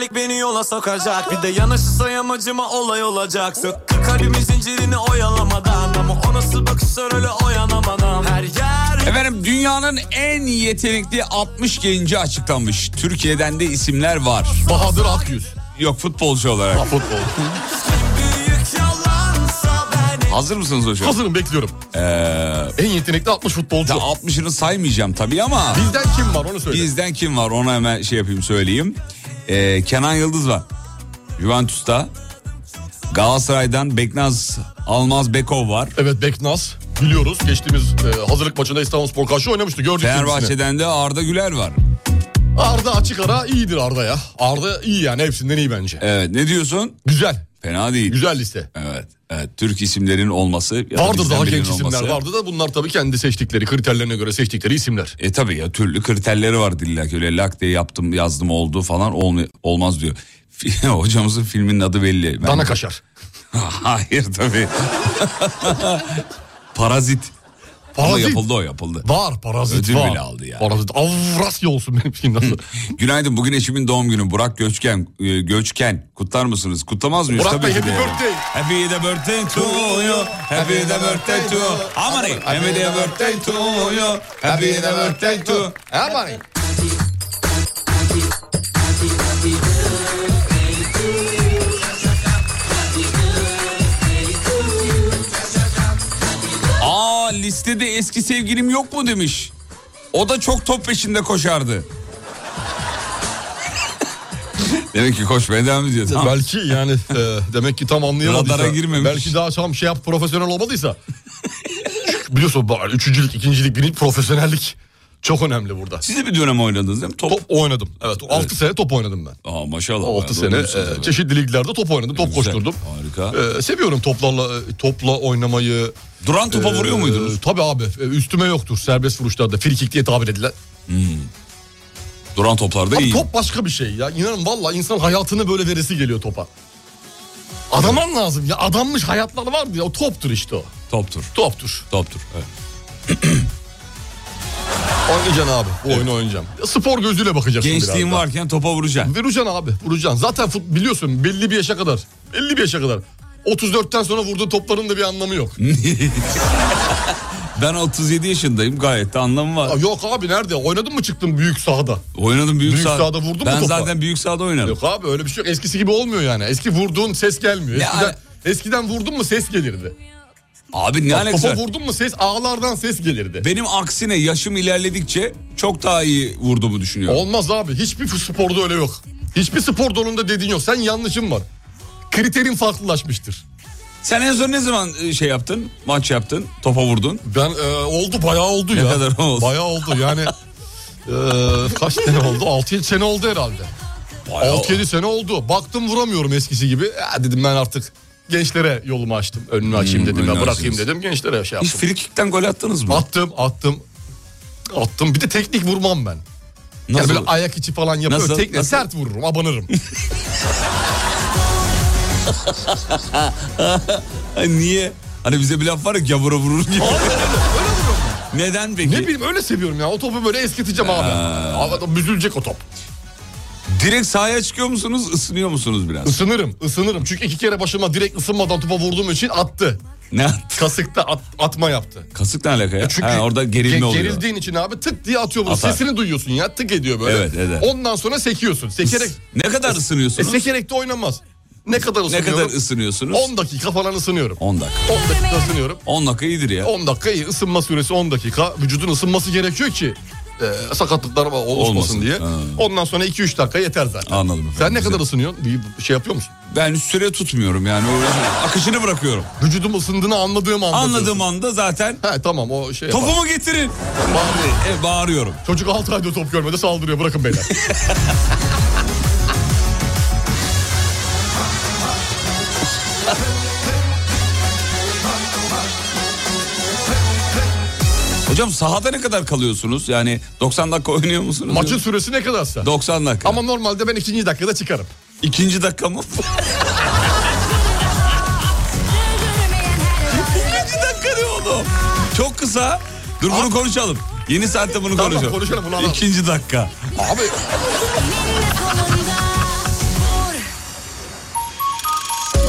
Güzellik beni yola sokacak Bir de yanaşırsa yamacıma olay olacak Söktü kalbimin zincirini oyalamadan Ama o nasıl bakışlar öyle oyanamadan Her yer Efendim dünyanın en yetenekli 60 genci açıklanmış. Türkiye'den de isimler var. Bahadır Akyüz. Yok futbolcu olarak. Ha, futbol. Hazır mısınız hocam? Hazırım bekliyorum. Ee, En yetenekli 60 futbolcu. ya 60'ını saymayacağım tabii ama Bizden kim var onu söyle. bizden kim var onu hemen şey yapayım söyleyeyim. Ee, Kenan Yıldız var. Juventus'ta. Galatasaray'dan Beknaz Almaz Bekov var. Evet Beknaz. Biliyoruz. Geçtiğimiz e, hazırlık maçında İstanbulspor karşı oynamıştı. Gördük. Fenerbahçe'den de Arda Güler var. Arda açık ara iyidir Arda ya. Arda iyi yani hepsinden iyi bence. Evet ne diyorsun? Güzel. Fena değil. Güzel liste. Evet. Evet. Türk isimlerin olması. ya da Vardır bizden daha genç isimler olması. vardı da bunlar tabii kendi seçtikleri kriterlerine göre seçtikleri isimler. E tabii ya türlü kriterleri var illa ki öyle lak diye yaptım yazdım oldu falan olma- olmaz diyor. Hocamızın filminin adı belli. Ben- Dana kaşar. Hayır tabii. Parazit. Ama Parazit. yapıldı o yapıldı. Var parazit Ödül var. bile aldı yani. Parazit. Avrasya olsun benim için nasıl? Günaydın bugün eşimin doğum günü Burak Göçken. e, Göçken kutlar mısınız? Kutlamaz mıyız? Burak Tabii Bey, happy de. birthday. Happy the birthday to you. Happy the birthday to you. Aman ey. Happy the birthday to you. Happy the birthday to Aman. Aa Lisede eski sevgilim yok mu demiş. O da çok top peşinde koşardı. Demek ki koşmaya devam ediyor. Tamam. Belki yani e, demek ki tam anlayamadıysa. Radara girmemiş. Belki daha tam şey yap profesyonel olmadıysa. Biliyorsun bu üçüncülük, ikincilik, birinci profesyonellik çok önemli burada. Siz de bir dönem oynadınız değil mi? Top. Top oynadım. Evet, 6 sene top oynadım ben. Aa, maşallah. 6 Bayağı sene e, evet. çeşitli liglerde top oynadım, top Güzel, koşturdum. Harika. E, seviyorum toplarla e, topla oynamayı. Duran topa E, vuruyor muydunuz? Tabii abi. E, üstüme yoktur serbest vuruşlarda. Frikik diye tabir edilen. Duran toplarda Abi iyi. top başka bir şey ya. İnanın valla insan hayatını böyle veresi geliyor topa. Adaman lazım ya. Adanmış hayatları var ya. O toptur işte o. Toptur. Toptur. Toptur. Evet. Oynayacaksın abi. Bu oyunu oynayacağım. Spor gözüyle bakacaksın Gençliğin biraz varken topa vuracaksın. Vuracaksın abi. Vuracaksın. Zaten fut, biliyorsun belli bir yaşa kadar. Belli bir yaşa kadar. 34'ten sonra vurduğun topların da bir anlamı yok. Ben 37 yaşındayım gayet de anlamı var. Aa, yok abi nerede? Oynadın mı çıktın büyük sahada? Oynadım büyük, Büyük sahada. sahada vurdun mu Ben topa? zaten büyük sahada oynadım. Yok abi öyle bir şey yok. Eskisi gibi olmuyor yani. Eski vurduğun ses gelmiyor. Eskiden, ala- eskiden vurdun mu ses gelirdi. Abi ne alakası topa var? vurdun mu ses ağlardan ses gelirdi. Benim aksine yaşım ilerledikçe çok daha iyi vurduğumu düşünüyorum. Olmaz abi. Hiçbir sporda öyle yok. Hiçbir spor dalında dediğin yok. Sen yanlışın var. Kriterin farklılaşmıştır. Sen en son ne zaman e, şey yaptın? Maç yaptın, topa vurdun. Ben e, oldu bayağı oldu Ne ya. kadar oldu? Bayağı oldu yani. e, kaç sene oldu? 6-7 sene oldu herhalde. Bayağı- 6-7 sene oldu. Baktım vuramıyorum eskisi gibi. Ya dedim ben artık gençlere yolumu açtım. Önümü açayım dedim Hmm, önünü ya bırakayım dedim. Gençlere şey Hiç yaptım. frikikten gol attınız mı? Attım attım. Attım. Bir de teknik vurmam ben. Yani Nasıl? böyle ayak içi falan yapıyorum. Nasıl? Teknik Nasıl? sert vururum, abanırım. Niye? Hani bize bir laf var ya gavura vurur gibi. Neden peki? ne bileyim öyle seviyorum ya. O topu böyle eskiteceğim abi. Havada büzülecek o top. Direkt sahaya çıkıyor musunuz, ısınıyor musunuz biraz? Isınırım, ısınırım. Çünkü iki kere başıma direkt ısınmadan topa vurduğum için attı. Ne attı? Kasıkta at- atma yaptı. Kasık ne alaka ya? Çünkü Ha, orada gerilme ge- oluyor. Gerildiğin için abi tık diye atıyor bunu. Atar. Sesini duyuyorsun ya tık ediyor böyle. Evet, eder. Ondan sonra sekiyorsun. Sekerek, Ne kadar e, ısınıyorsunuz? sekerek de oynanmaz. Ne kadar ne ısınıyorum? kadar ısınıyorsunuz? 10 dakika falan ısınıyorum. 10 dakika. 10 dakika ısınıyorum. 10 dakika iyidir ya. 10 dakika iyi. Isınma süresi 10 dakika. Vücudun ısınması gerekiyor ki e, sakatlıklar oluşmasın Olmasın. diye. Ha. Ondan sonra 2-3 dakika yeter zaten. Anladım efendim. Sen ne kadar ısınıyorsun? Bir şey yapıyor musun? Ben süre tutmuyorum yani. Akışını bırakıyorum. Vücudum ısındığını anladığım anda. Anladığım diyorsun. anda zaten He tamam o şey yapar. topumu getirin. E, bağırıyorum. Çocuk 6 ayda top görmedi saldırıyor bırakın beyler. Hocam sahada ne kadar kalıyorsunuz? Yani 90 dakika oynuyor musunuz? Maçın süresi ne kadarsa. 90 dakika. Ama normalde ben ikinci dakikada çıkarım. İkinci dakika mı? İkinci dakika ne oğlum? Çok kısa. Dur bunu konuşalım. Yeni saatte bunu Tamam, konuşalım. konuşalım, bunu. İkinci dakika. Abi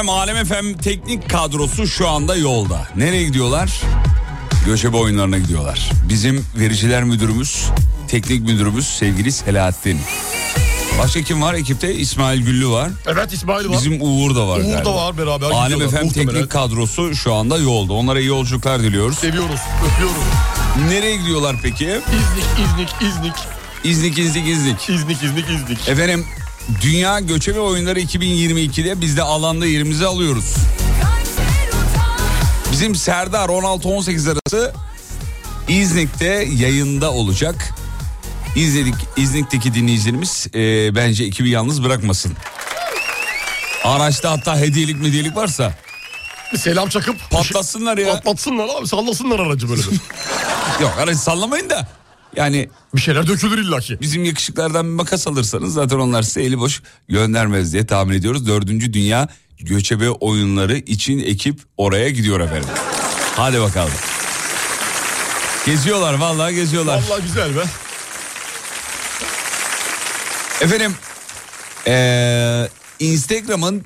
Efendim Alem Efem teknik kadrosu şu anda yolda. Nereye gidiyorlar? Göçebe oyunlarına gidiyorlar. Bizim vericiler müdürümüz, teknik müdürümüz sevgili Selahattin. Başka kim var ekipte? İsmail Güllü var. Evet İsmail var. Bizim Uğur da var. Uğur galiba. da var beraber. Alem gidiyorlar, Efem muhtemelen. teknik kadrosu şu anda yolda. Onlara iyi yolculuklar diliyoruz. Seviyoruz, öpüyoruz. Nereye gidiyorlar peki? İznik, İznik, İznik. İznik, İznik, İznik. İznik, İznik, İznik. Efendim Dünya Göçebe Oyunları 2022'de biz de alanda yerimizi alıyoruz. Bizim Serdar 16-18 arası İznik'te yayında olacak. İzledik, İznik'teki dinleyicilerimiz e, bence ekibi yalnız bırakmasın. Araçta hatta hediyelik medyelik varsa selam çakıp patlatsınlar ya. patlatsınlar abi sallasınlar aracı böyle. Yok aracı sallamayın da. Yani bir şeyler dökülür illaki. Bizim yakışıklardan bir makas alırsanız zaten onlar size eli boş göndermez diye tahmin ediyoruz. Dördüncü Dünya Göçebe Oyunları için ekip oraya gidiyor efendim. Hadi bakalım. Geziyorlar vallahi geziyorlar. Vallahi güzel be. Efendim eee, Instagram'ın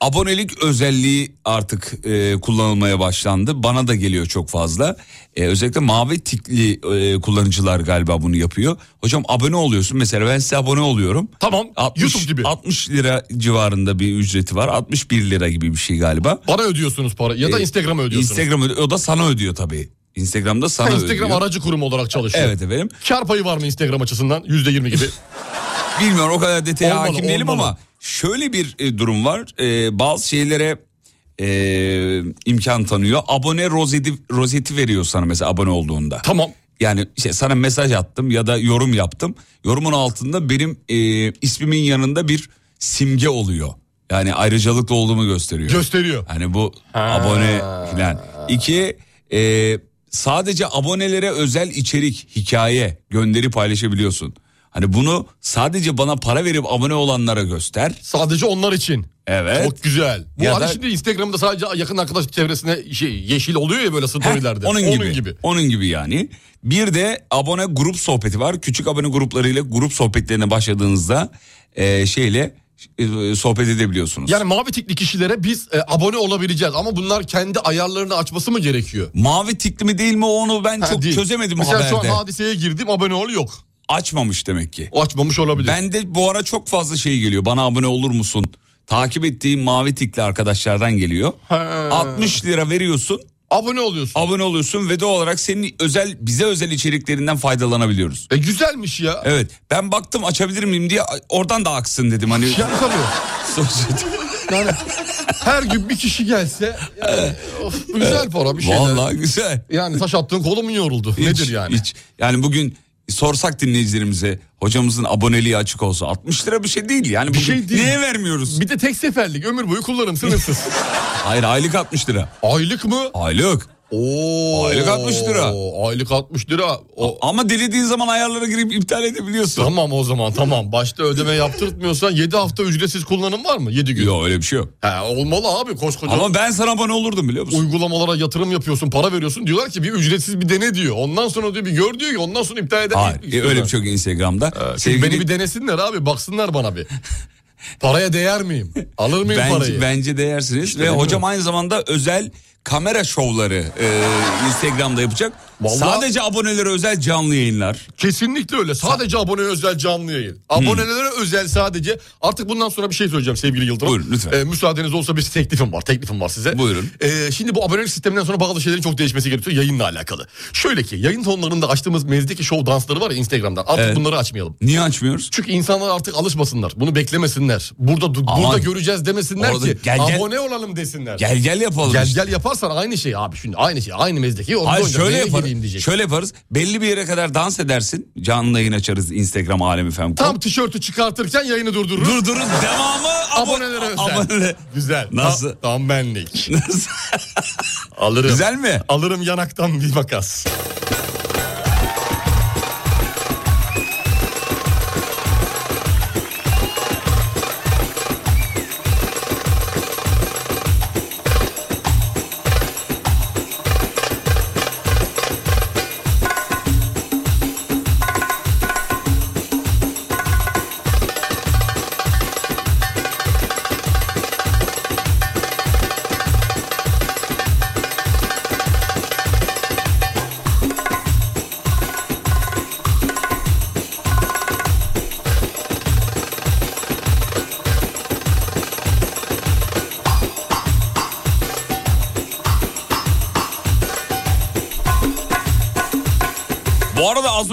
abonelik özelliği artık eee, kullanılmaya başlandı. Bana da geliyor çok fazla. Eee, özellikle mavi tikli eee, kullanıcılar galiba bunu yapıyor. Hocam abone oluyorsun mesela ben size abone oluyorum. Tamam 60, YouTube gibi. 60 lira civarında bir ücreti var. 61 lira gibi bir şey galiba. Bana ödüyorsunuz para ya da Ee, Instagram'a ödüyorsunuz. Instagram o da sana ödüyor tabii. Instagram'da sana Ha, ödüyor. Instagram aracı kurum olarak çalışıyor. Evet efendim. Kar payı var mı Instagram açısından? Yüzde yirmi gibi. Bilmiyorum o kadar detaya Olmalı, hakim değilim olmalı. ama şöyle bir e, durum var. E, bazı şeylere e, imkan tanıyor. Abone rozeti, rozeti veriyor sana mesela abone olduğunda. Tamam. Yani işte sana mesaj attım ya da yorum yaptım. Yorumun altında benim e, ismimin yanında bir simge oluyor. Yani ayrıcalıklı olduğumu gösteriyor. Gösteriyor. Hani bu abone falan. İki e, sadece abonelere özel içerik, hikaye, gönderi paylaşabiliyorsun. Hani bunu sadece bana para verip abone olanlara göster. Sadece onlar için. Evet. Çok güzel. Bu Ya hani da- şimdi Instagram'da sadece yakın arkadaş çevresine şey yeşil oluyor ya böyle storylerde. Heh, onun, gibi, Onun gibi yani. Bir de abone grup sohbeti var. Küçük abone gruplarıyla grup sohbetlerine başladığınızda e, şeyle e, sohbet edebiliyorsunuz. Yani mavi tikli kişilere biz e, abone olabileceğiz ama bunlar kendi ayarlarını açması mı gerekiyor? Mavi tikli mi değil mi onu ben Ha, çok değil. çözemedim Mesela haberde. şu an hadiseye girdim abone ol yok. Açmamış demek ki. O açmamış olabilir. Ben de bu ara çok fazla şey geliyor. Bana abone olur musun? Takip ettiğim mavi tikli arkadaşlardan geliyor. 60 lira veriyorsun. Abone oluyorsun. Abone oluyorsun ve doğal olarak senin özel bize özel içeriklerinden faydalanabiliyoruz. E güzelmiş ya. Evet ben baktım açabilir miyim diye oradan da aksın dedim hani. Yani tabii. Yani her gün bir kişi gelse yani, of, güzel para bir şey. Vallahi güzel. Yani taş attığın kolumun yoruldu. Hiç, Nedir yani? Hiç. Yani bugün sorsak dinleyicilerimize hocamızın aboneliği açık olsa 60 lira bir şey değil yani. Bir şey değil. Niye vermiyoruz? Bir de tek seferlik ömür boyu kullanım sınırsız. Hayır aylık 60 lira. Aylık mı? Aylık. Oo. Aylık 60 lira. Aylık 60 lira. O, Ama dilediğin zaman ayarlara girip iptal edebiliyorsun. tamam o zaman tamam. Başta ödeme yaptırtmıyorsan 7 hafta ücretsiz kullanım var mı? 7 gün. Yok öyle bir şey yok. He, olmalı abi koskoca. Ama ben sana abone olurdum biliyor musun? Uygulamalara yatırım yapıyorsun, para veriyorsun. Diyorlar ki bir ücretsiz bir dene diyor. Ondan sonra diyor bir gör diyor ki ondan sonra iptal eder. Hayır e, öyle bir şey yok Instagram'da. Çünkü Sevgili- beni bir denesinler abi baksınlar bana bir. Paraya değer miyim? Alır mıyım parayı? Bence, bence değersiniz. Ve değil mi? hocam aynı zamanda özel kamera şovları e, Instagram'da yapacak. Vallahi- Sadece abonelere özel canlı yayınlar. Kesinlikle öyle. Sadece aboneye özel canlı yayın. Abonelere özel sadece. Artık bundan sonra bir şey söyleyeceğim sevgili Yıldırım. Buyurun, lütfen. Ee, müsaadeniz olsa bir teklifim var. Teklifim var size. Buyurun. Ee, şimdi bu abonelik sisteminden sonra bazı şeylerin çok değişmesi gerekiyor yayınla alakalı. Şöyle ki yayın tonlarında açtığımız mezdeki show dansları var ya Instagram'dan. Artık Evet. bunları açmayalım. Niye açmıyoruz? Çünkü insanlar artık alışmasınlar. Bunu beklemesinler. Burada Ama burada göreceğiz demesinler orada ki gel gel- abone olalım desinler. Gel gel yapalım. Gel işte. gel yaparsan aynı şey abi şimdi aynı şey aynı mezdeki. Hayır şöyle yaparız. Şöyle yaparız. Belli bir yere kadar dans edersin. Canlı yayın açarız Instagram alemi FM. Tam tişörtü çıkartırken yayını durdururuz. Durdurun devamı abo- Abonelere özel. Abonele- Güzel. Nasıl? Ta- tam benlik. Nasıl? Alırım. Güzel mi? Alırım yanaktan bir makas.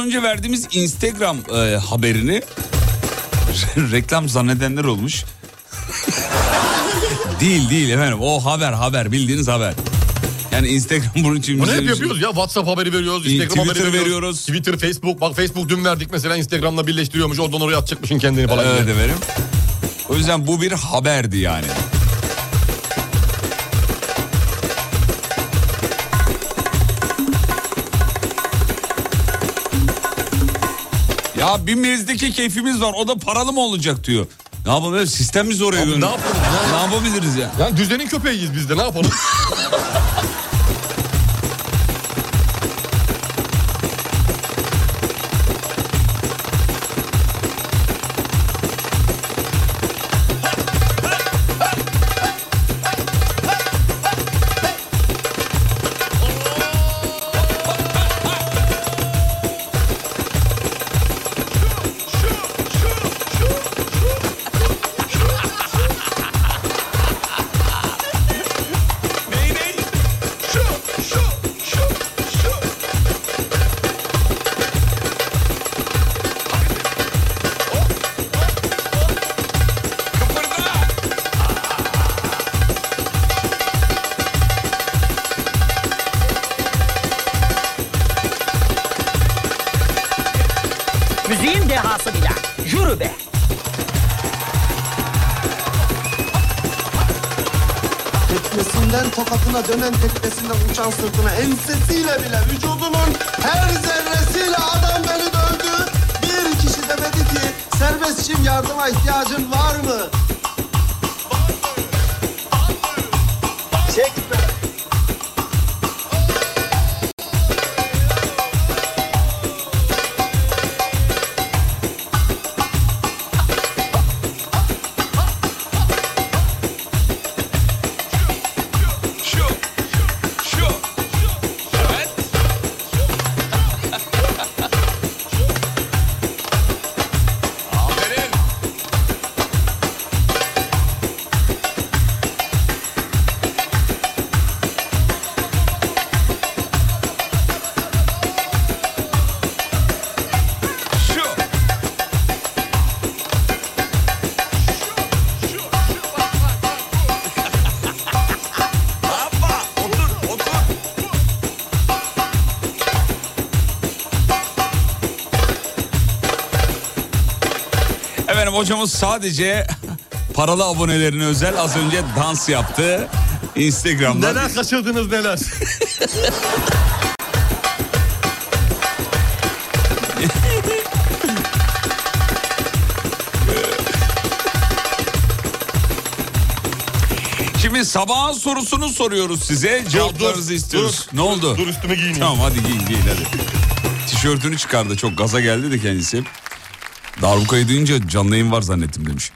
Önce verdiğimiz Instagram e, haberini reklam zannedenler olmuş. değil değil efendim o haber haber bildiğiniz haber. Yani Instagram bunun için Bunu hep şey- yapıyoruz ya. WhatsApp haberi veriyoruz, Instagram haberi Twitter veriyoruz. veriyoruz. Twitter, Facebook. Bak Facebook dün verdik mesela Instagram'la birleştiriyormuş. Oradan oraya atacakmışsın kendini falan. Evet efendim. O yüzden bu bir haberdi yani. Ya bir mezdeki keyfimiz var o da paralı mı olacak diyor. Ne yapalım sistem mi zor Abi ne yapalım ya? Ne yapabiliriz ya? Yani düzenin köpeğiyiz biz de ne yapalım? hocamız sadece paralı abonelerine özel az önce dans yaptı. Instagram'da. neler kaçırdınız neler. Şimdi sabahın sorusunu soruyoruz size. Cevaplarınızı istiyoruz. ne oldu? Dur üstüme giyineyim. Tamam hadi giyin giyin hadi. Tişörtünü çıkardı çok gaza geldi de kendisi. Darbukayı duyunca canlı yayın var zannettim demiş.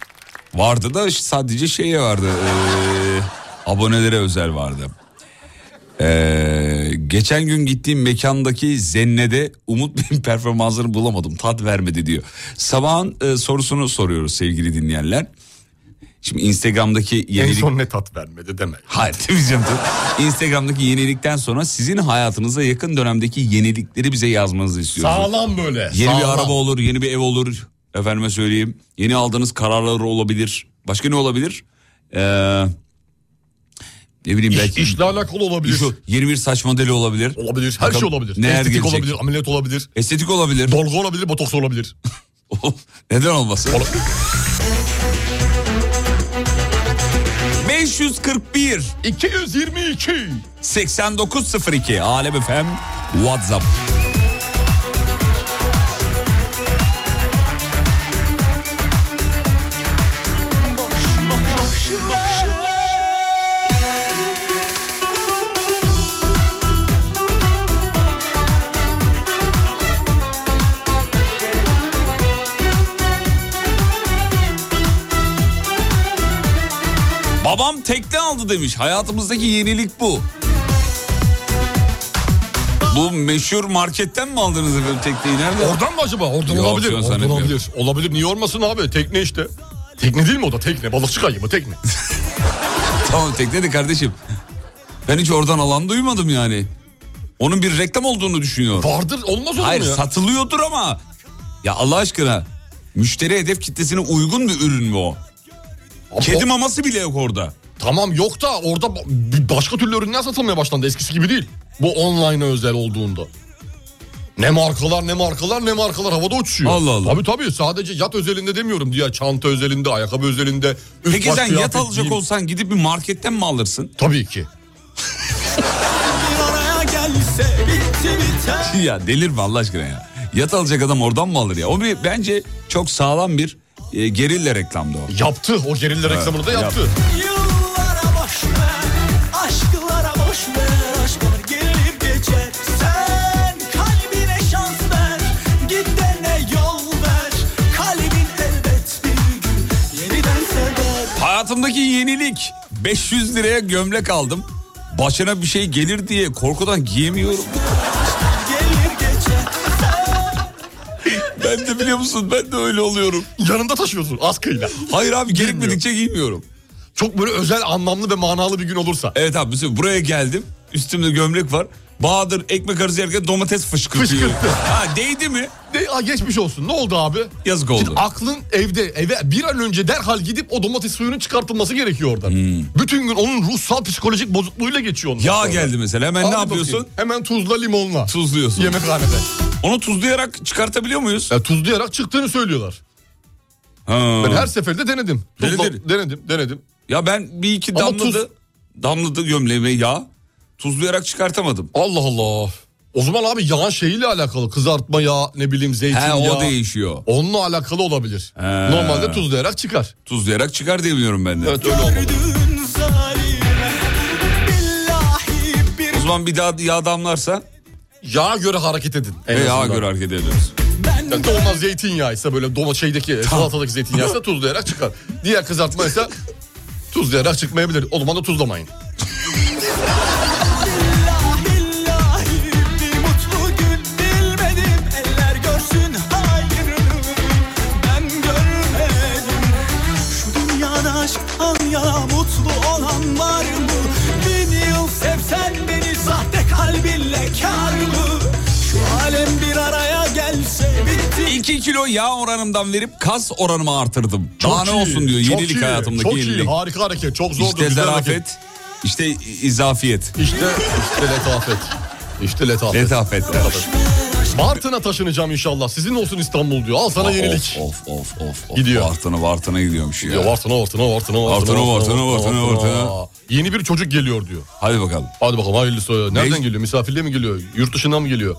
Vardı da sadece şeye vardı. eee, abonelere özel vardı. Eee, geçen gün gittiğim mekandaki Zenne'de Umut Bey'in performansını bulamadım. Tat vermedi diyor. Sabahın e, sorusunu soruyoruz sevgili dinleyenler. Şimdi Instagram'daki En yenilik... son ne tat vermedi deme. Hayır demeyeceğim. Instagram'daki yenilikten sonra sizin hayatınıza yakın dönemdeki yenilikleri bize yazmanızı istiyoruz. Sağlam böyle. Yeni bir sağlam. araba olur, yeni bir ev olur. Efendime söyleyeyim. Yeni aldığınız kararlar olabilir. Başka ne olabilir? Ee, ne bileyim İş, belki. işle alakalı olabilir. İş yeni bir saç modeli olabilir. Olabilir. Her Bakalım şey olabilir. neler Estetik gelecek? olabilir, ameliyat olabilir. Estetik olabilir. Dolgu olabilir, botoks olabilir. Neden olmasın? 541 222 8902 Alem FM WhatsApp. Babam tekne aldı demiş. Hayatımızdaki yenilik bu. Bu meşhur marketten mi aldınız efendim tekneyi nerede? Oradan mı acaba? Oradan Yok, olabilir. Oradan olabilir. Olabilir. Niye olmasın abi? Tekne işte. Tekne değil mi o da? Tekne. Balıkçı kayığı mı? Tekne. Tamam tekne de kardeşim. Ben hiç oradan alan duymadım yani. Onun bir reklam olduğunu düşünüyor. Vardır olmaz olur Hayır mu ya? satılıyordur ama. Ya Allah aşkına müşteri hedef kitlesine uygun bir ürün mü o? Ama Kedi maması bile yok orada. Tamam yok da orada ba- başka türlü ürünler satılmaya başlandı. Eskisi gibi değil. Bu online'a özel olduğunda. Ne markalar ne markalar ne markalar havada uçuşuyor. Allah Allah. Tabii tabii sadece yat özelinde demiyorum diye çanta özelinde, ayakkabı özelinde. üst Peki sen yat alacak giyim. olsan gidip bir marketten mi alırsın? Tabii ki. Ya delirme Allah aşkına ya. Yat alacak adam oradan mı alır ya? O bir bence çok sağlam bir e, gerilla reklamdı o. Yaptı o gerilla reklamını da yaptı. Yıllara boş ver Aşklara boş ver Aşklar gelip geçer Sen kalbine şans ver Gidene yol ver Kalbin elbet bir gün Yeniden sever Hayatımdaki yenilik 500 liraya gömlek aldım. Başına bir şey gelir diye korkudan giyemiyorum. Ben de biliyor musun ben de öyle oluyorum. Yanında taşıyorsun askıyla. Hayır abi gerekmedikçe giymiyorum. Çok böyle özel anlamlı ve manalı bir gün olursa. Evet abi mesela buraya geldim. Üstümde gömlek var. Bahadır ekmek arası yerken domates fışkırtıyor. Fışkırttı. Ha değdi mi? De, aa, geçmiş olsun. Ne oldu abi? Yazık Şimdi oldu. aklın evde eve bir an önce derhal gidip o domates suyunun çıkartılması gerekiyor oradan. Bütün gün onun ruhsal psikolojik bozukluğuyla geçiyor. Hmm. Yağ sonra. geldi mesela hemen Al ne yapıyorsun? bakayım. Hemen tuzla limonla. Tuzluyorsun. Yemekhanede. Onu tuzlayarak çıkartabiliyor muyuz? Ya, tuzlayarak çıktığını söylüyorlar. Ha. Ben her seferinde denedim. Tuzla- Denedin. denedim, denedim. Ya ben bir iki Ama damladı. Damladı gömleğime yağ. Tuzlayarak çıkartamadım. Allah Allah. O zaman abi yağın şeyiyle alakalı. Kızartma yağı, ne bileyim He zeytinyağı. o değişiyor. Onunla alakalı olabilir. He. Normalde tuzlayarak çıkar. Tuzlayarak çıkar diye biliyorum ben de. Evet öyle olmalı. O zaman bir daha yağ damlarsa Yağa göre hareket edin. en ve yağa azından. göre hareket ediyoruz. Yani dolma zeytinyağı ise böyle doma şeydeki salatadaki zeytinyağı ise tuzlayarak çıkar. Diğer kızartma ise tuzlayarak çıkmayabilir. O zaman da tuzlamayın. kilo yağ oranımdan verip kas oranımı artırdım. Daha ne olsun diyor çok yenilik iyi, hayatımdaki Çok yenilik. iyi harika hareket çok zordur. İşte zarafet, işte izafiyet. İşte, işte letafet. İşte letafet. Letafet. Bartın'a taşınacağım inşallah. Sizin olsun İstanbul diyor. Al sana yenilik. Of of of of. Gidiyor. Bartına Bartına gidiyormuş ya. Ya Bartın'a Bartın'a Bartın'a Bartın'a, Bartın'a, Bartın'a, Bartın'a. Yeni bir çocuk geliyor diyor. Hadi bakalım. Hadi bakalım hayırlısı. Nereden Ne? geliyor? Misafirliğe mi geliyor? Yurt dışından mı geliyor?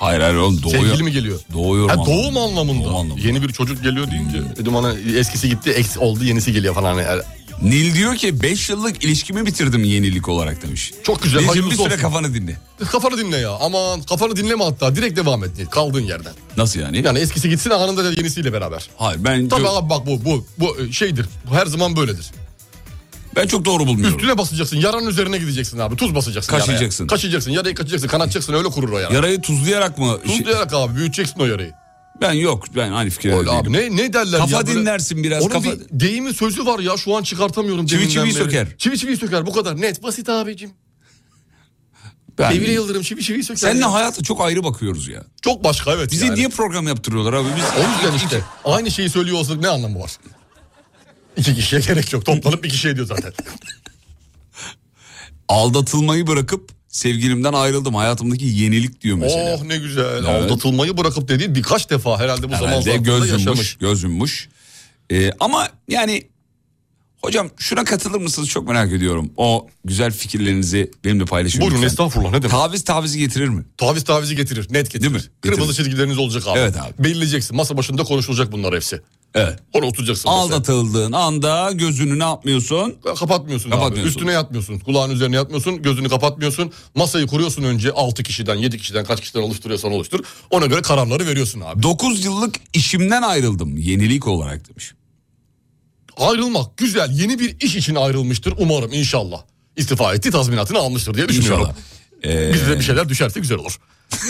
Hayır hayır oğlum doğuyor. Sevgili mi geliyor? Doğuyorum Ha, doğum anlamında. Doğum anlamında. Yeni bir çocuk geliyor deyince. Dedim hani eskisi gitti eksi oldu yenisi geliyor falan. Hani, Nil diyor ki 5 yıllık ilişkimi bitirdim yenilik olarak demiş. Çok güzel, Nilcim bir süre olsun. kafanı dinle. kafanı dinle ya. Aman kafanı dinleme hatta. Direkt devam et. Kaldığın yerden. Nasıl yani? Yani eskisi gitsin anında da yenisiyle beraber. Hayır ben Tabii abi bak bu bu bu şeydir. Bu her zaman böyledir. Ben çok doğru bulmuyorum. Üstüne basacaksın. Yaranın üzerine gideceksin abi. Tuz basacaksın. Kaşıyacaksın. Yaraya. Kaşıyacaksın. Yarayı kaçacaksın. Kanatacaksın. Öyle kurur o yara. Yarayı tuzlayarak mı? Şey- Tuzlayarak abi büyüteceksin o yarayı. ben yok ben aynı fikirde Öyle abi. değilim. Ne, ne derler Kafa ya? böyle- dinlersin biraz, Onun kafa- bir deyimi sözü var ya şu an çıkartamıyorum. Çivi çiviyi beri. söker. Çivi çiviyi söker bu kadar net basit abicim. Ben, Devire Yıldırım çivi çiviyi söker. seninle ya. hayata çok ayrı bakıyoruz ya. Çok başka evet Bize yani. niye program yaptırıyorlar abi? Biz O yüzden işte aynı şeyi söylüyor olsak ne anlamı var? İki kişiye gerek yok. Toplanıp bir kişi ediyor zaten. aldatılmayı bırakıp sevgilimden ayrıldım. Hayatımdaki yenilik diyor mesela. oh ne güzel. Evet. Aldatılmayı bırakıp dediği birkaç defa herhalde bu zaman Herhalde zarfında göz yaşamış. göz yummuş. Ee, ama yani hocam şuna katılır mısınız çok merak ediyorum. O güzel fikirlerinizi benimle paylaşın. Buyurun lütfen. estağfurullah ne demek? Taviz tavizi getirir mi? Taviz tavizi getirir. Net getirir. Değil mi? Kırmızı Getirir. çizgileriniz olacak abi. Evet abi. Belirleyeceksin. Masa başında konuşulacak bunlar hepsi. Evet. Onu oturacaksın. Aldatıldığın anda gözünü ne yapmıyorsun? Kapatmıyorsun, Kapatmıyorsun. abi. Üstüne yatmıyorsun. Kulağın üzerine yatmıyorsun. Gözünü kapatmıyorsun. Masayı kuruyorsun önce 6 kişiden 7 kişiden kaç kişiden oluşturuyorsan oluştur. Ona göre kararları veriyorsun abi. 9 yıllık işimden ayrıldım yenilik olarak demiş. Ayrılmak güzel. Yeni bir iş için ayrılmıştır umarım inşallah. İstifa etti tazminatını almıştır diye düşünüyorum. İnşallah. Ee, Bizde bir şeyler düşerse güzel olur.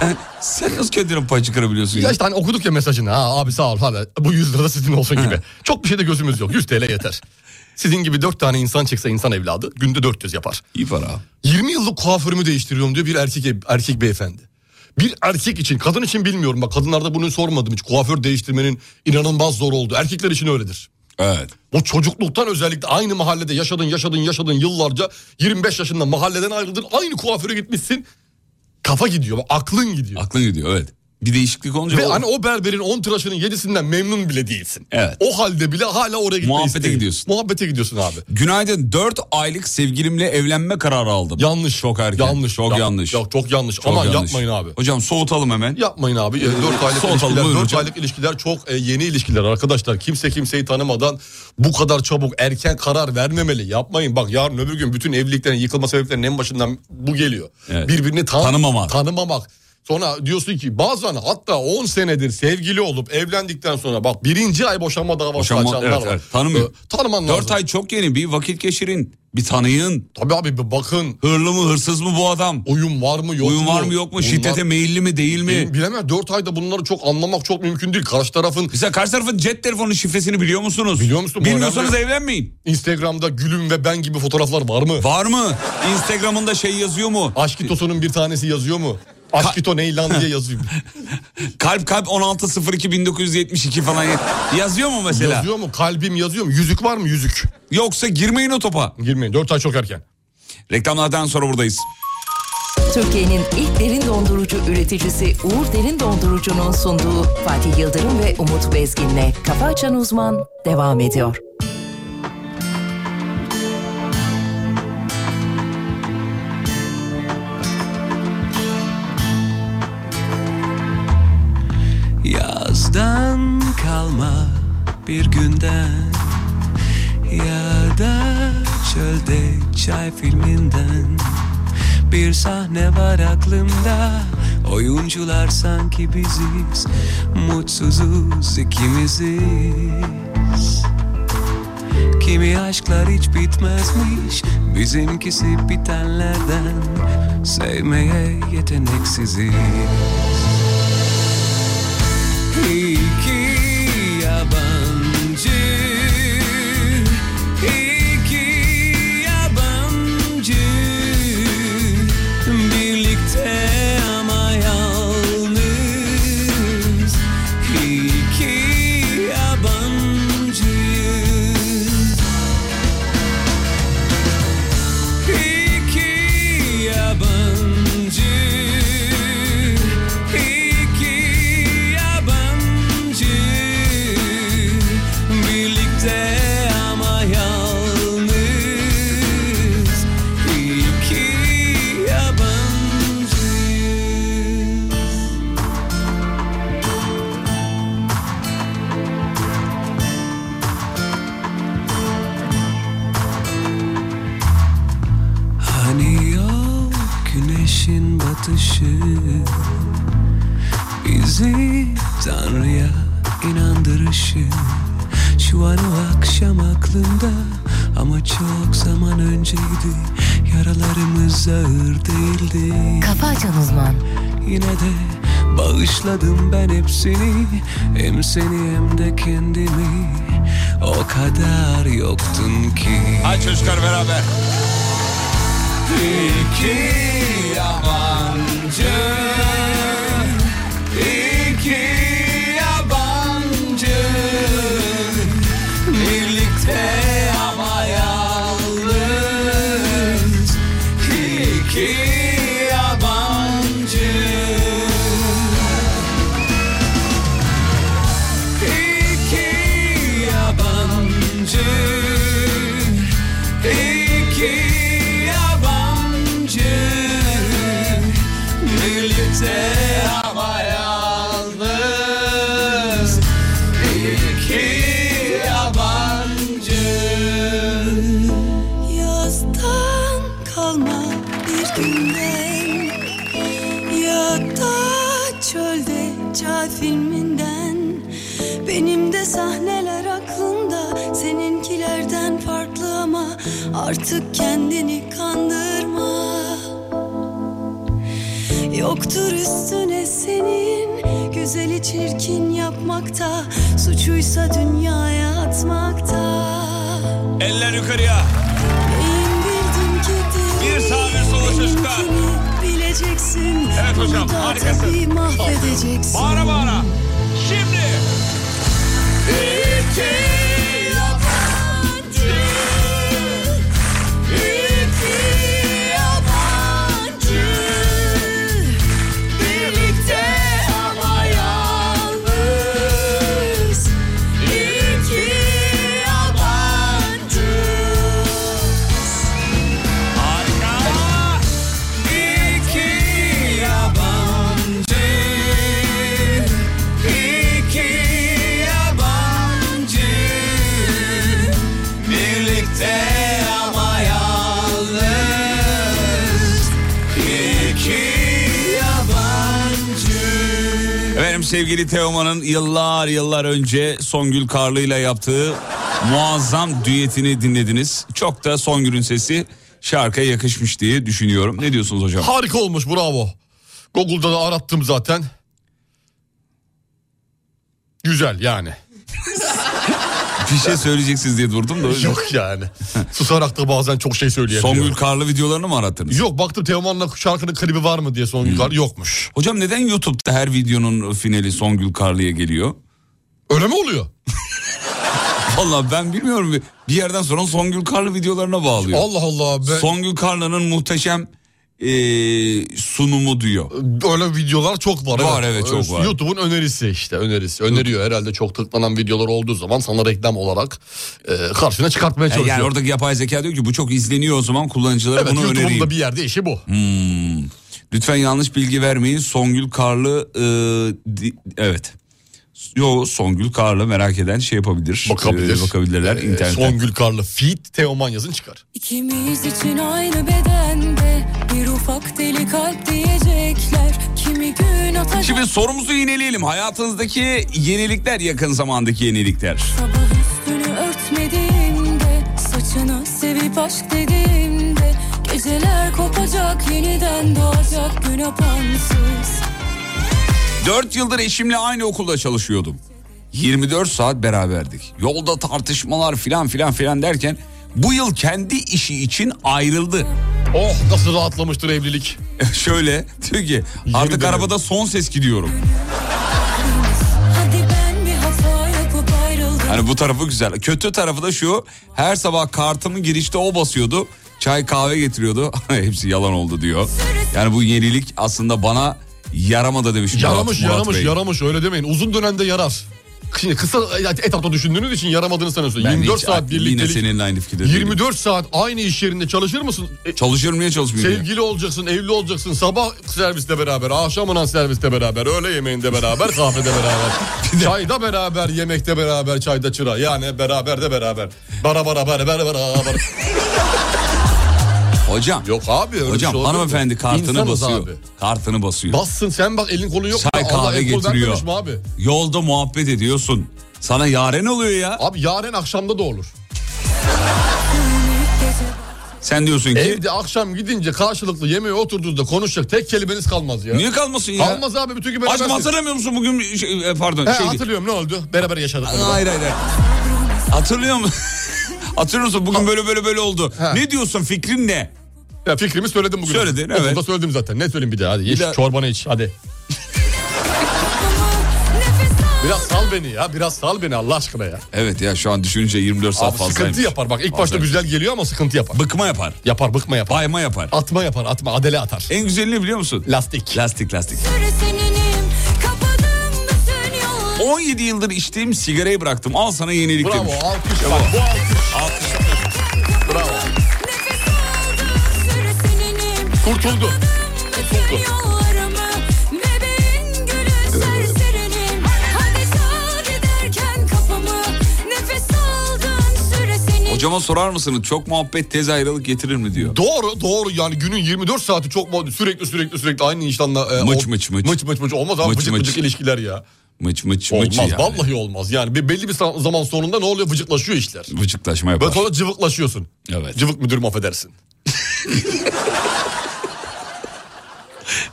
sen, sen nasıl kendine pay çıkarabiliyorsun ya? Ya işte hani okuduk ya mesajını. Ha abi sağ ol hadi bu 100 lira da sizin olsun gibi. Çok bir şeyde gözümüz yok. 100 TL yeter. Sizin gibi dört tane insan çıksa insan evladı günde 400 yapar. İyi para. 20 yıllık kuaförümü değiştiriyorum diyor bir erkek erkek beyefendi. Bir erkek için kadın için bilmiyorum bak kadınlarda bunu sormadım hiç kuaför değiştirmenin inanılmaz zor oldu. Erkekler için öyledir. Evet. O çocukluktan özellikle aynı mahallede yaşadın yaşadın yaşadın yıllarca 25 yaşında mahalleden ayrıldın aynı kuaföre gitmişsin. Kafa gidiyor aklın gidiyor. Aklın gidiyor evet. Bir değişiklik olunca Ve o- hani o berberin 10 tıraşının 7'sinden memnun bile değilsin. Evet. O halde bile hala oraya gitme Muhabbete isteği. gidiyorsun. Muhabbete gidiyorsun abi. Günaydın 4 aylık sevgilimle evlenme kararı aldım. Yanlış. Çok erken. Yanlış. Çok Ya- yanlış. Ya, çok yanlış. Çok Aman yanlış. yapmayın abi. Hocam soğutalım hemen. Yapmayın abi. 4 aylık Soğutalım, ilişkiler, buyurun 4 hocam. aylık ilişkiler çok e, yeni ilişkiler arkadaşlar. Kimse kimseyi tanımadan bu kadar çabuk erken karar vermemeli. Yapmayın. Bak yarın öbür gün bütün evliliklerin yıkılma sebeplerinin en başından bu geliyor. Evet. Birbirini tan- Tanımamak. Tanımamak. Sonra diyorsun ki bazen hatta 10 senedir sevgili olup evlendikten sonra bak birinci ay boşanma davası Boşanma, açanlar evet, var. evet. Tanımıyor. Ee, tanıman lazım. 4 ay çok yeni bir vakit geçirin. Bir tanıyın. Tabii abi bir bakın. Hırlı mı hırsız mı bu adam? Uyum var mı yok Uyum mu? var mı yok mu? Bunlar- Şiddete meyilli mi değil mi? Bil- Bilemem 4 ayda bunları çok anlamak çok mümkün değil. Karşı tarafın Mesela karşı tarafın cep telefonu şifresini biliyor musunuz? Biliyor musun? Bilmiyorsanız önemli. evlenmeyin. Instagram'da gülüm ve ben gibi fotoğraflar var mı? Var mı? Instagram'ında şey yazıyor mu? Aşkitosunun bir tanesi yazıyor mu? Aşkito ney lan diye yazıyor. Kalp kalp 1602 1972 falan yazıyor mu mesela? yazıyor mu? Kalbim yazıyor mu? Yüzük var mı yüzük? Yoksa girmeyin o topa. Girmeyin 4 ay çok erken. Reklamlardan sonra buradayız. Türkiye'nin ilk derin dondurucu üreticisi Uğur Derin Dondurucu'nun sunduğu Fatih Yıldırım ve Umut Bezgin'le Kafa Açan Uzman devam ediyor. Kalma bir günden. Ya da çölde çay filminden. Bir sahne var aklımda. Oyuncular sanki biziz. Mutsuzuz ikimiziz. Kimi aşklar hiç bitmezmiş. Bizimkisi bitenlerden. Sevmeye yeteneksiziz. İki yabancı önceydi Yaralarımız ağır değildi. Kafa Açan Uzman. Yine de bağışladım ben hepsini. Hem seni hem de kendimi. O kadar yoktun ki. Hadi çocuklar beraber. İki yabancı iki Artık kendini kandırma Yoktur üstüne senin Güzeli çirkin yapmakta Suçuysa dünyaya atmakta Eller yukarıya. Neyin bildin ki değil Bir sağ bir sola çocuklar. Bileceksin Evet hocam, harikasın. tabii mahvedeceksin Bağıra bağıra. Şimdi. İki sevgili Teoman'ın yıllar yıllar önce Songül Karlı ile yaptığı muazzam düetini dinlediniz. Çok da Songül'ün sesi şarkıya yakışmış diye düşünüyorum. Ne diyorsunuz hocam? Harika olmuş bravo. Google'da da arattım zaten. Güzel yani. Bir şey söyleyeceksiniz diye durdum da. yüzden. Yok yani. Susarak da bazen çok şey söyleyemiyorum. Songül Karlı videolarını mı arattınız? Yok baktım Teoman'la şarkının klibi var mı diye Songül Karlı yokmuş. Hocam neden YouTube'da her videonun finali Songül Karlı'ya geliyor? Öyle mi oluyor? Vallahi ben bilmiyorum. Bir yerden sonra Songül Karlı videolarına bağlıyor. Allah Allah. Ben... Songül Karlı'nın muhteşem eee, sunumu diyor. Öyle videolar çok var. Var, evet, çok var. YouTube'un önerisi işte önerisi. Öneriyor herhalde çok tıklanan videolar olduğu zaman sana reklam olarak e, karşına çıkartmaya Yani, çalışıyor. yani oradaki yapay zeka diyor ki bu çok izleniyor o zaman kullanıcılara evet bunu YouTube'un önereyim. da bir yerde işi bu. Hmm. Lütfen yanlış bilgi vermeyin. Songül Karlı eee, di- evet. Yo Songül Karlı merak eden şey yapabilir. Bakabilir. Eee, bakabilirler Ee, internetten. Songül Karlı feat Teoman yazın çıkar. İkimiz için aynı bedende ufak deli kalp diyecekler. Kimi gün atacak Şimdi sorumuzu yineleyelim. Hayatınızdaki yenilikler yakın zamandaki yenilikler. sabah üstünü örtmediğimde saçını sevip aşk dediğimde geceler kopacak yeniden doğacak gün apansız. 4 yıldır eşimle aynı okulda çalışıyordum. 24 saat beraberdik. Yolda tartışmalar filan filan filan derken bu yıl kendi işi için ayrıldı. Oh nasıl rahatlamıştır evlilik. Şöyle diyor ki artık ederim. arabada son ses gidiyorum. Hani bu tarafı güzel. Kötü tarafı da şu her sabah kartımı girişte o basıyordu. Çay kahve getiriyordu. Hepsi yalan oldu diyor. Yani bu yenilik aslında bana yaramadı demiş. Murat- Yaramış Murat yaramış Bey. yaramış öyle demeyin. Uzun dönemde yarar. Şimdi kısa etapta düşündüğünüz için yaramadığını sanıyorsun. Ben 24 hiç- saat Yine birliktelik. seninle aynı fikirde değilim. 24 saat aynı iş yerinde çalışır mısın? E, Çalışıyorum niye çalışmıyorum? ya? Sevgili olacaksın, evli olacaksın. Sabah serviste beraber, akşamından serviste beraber, öğle yemeğinde beraber, kahvede beraber. çayda beraber, yemekte beraber, çayda çıra. Yani beraber de beraber. Bara bara bara bara bara bara. Hocam. Yok abi öyle Hocam şey hanımefendi kartını İnsanız basıyor. Abi. Kartını basıyor. Bassın sen bak elin kolun yok. Çay? Allah kahve getiriyor. abi? Yolda muhabbet ediyorsun. Sana yaren oluyor ya. Abi yarın akşamda da olur. Sen diyorsun ki Evde akşam gidince karşılıklı yemeğe oturduğunuzda konuşacak tek kelimeniz kalmaz ya. niye kalmasın ya? Kalmaz abi bütün gün Aşkım hatırlamıyor musun bugün şey, e, pardon He, şeydi. hatırlıyorum ne oldu? Beraber yaşadık. Hayır hayır. hayır. Hatırlıyor musun? Hatırlıyor musun bugün böyle böyle böyle oldu. He. Ne diyorsun fikrin ne? Ya fikrimi söyledim bugün. Söyledin, evet. Okulda söyledim zaten. Ne söyleyeyim bir daha hadi. İç daha- çorbanı iç hadi. Biraz sal beni ya. Biraz sal beni Allah aşkına ya. Evet ya şu an düşününce 24 saat Abi fazlaymış. sıkıntı yapar. Bak ilk başta Fazlaymış. güzel geliyor ama sıkıntı yapar. Bıkma yapar. Yapar bıkma yapar. Bayma yapar. Atma yapar atma adele atar. En güzelini biliyor musun? Lastik. Lastik lastik. Süre seninim kapadım bütün yolları. 17 yıldır içtiğim sigarayı bıraktım. Al sana yenilik Bravo demiş. alkış. Bak, bu alkış. Bravo. Süre senin Hocama sorar mısınız çok muhabbet tez ayrılık getirir mi diyor. Doğru doğru yani günün 24 saati çok mu sürekli sürekli sürekli aynı insanla. e, Mıç o- mıç mıç. Mıç mıç mıç olmaz abi Mıç vıcık ilişkiler ya. Mıç mıç Olmaz mıç yani. vallahi olmaz yani bir belli bir zaman sonunda ne oluyor vıcıklaşıyor işler. Vıcıklaşma yapar. Böyle sonra cıvıklaşıyorsun. Evet. Cıvık müdürüm affedersin.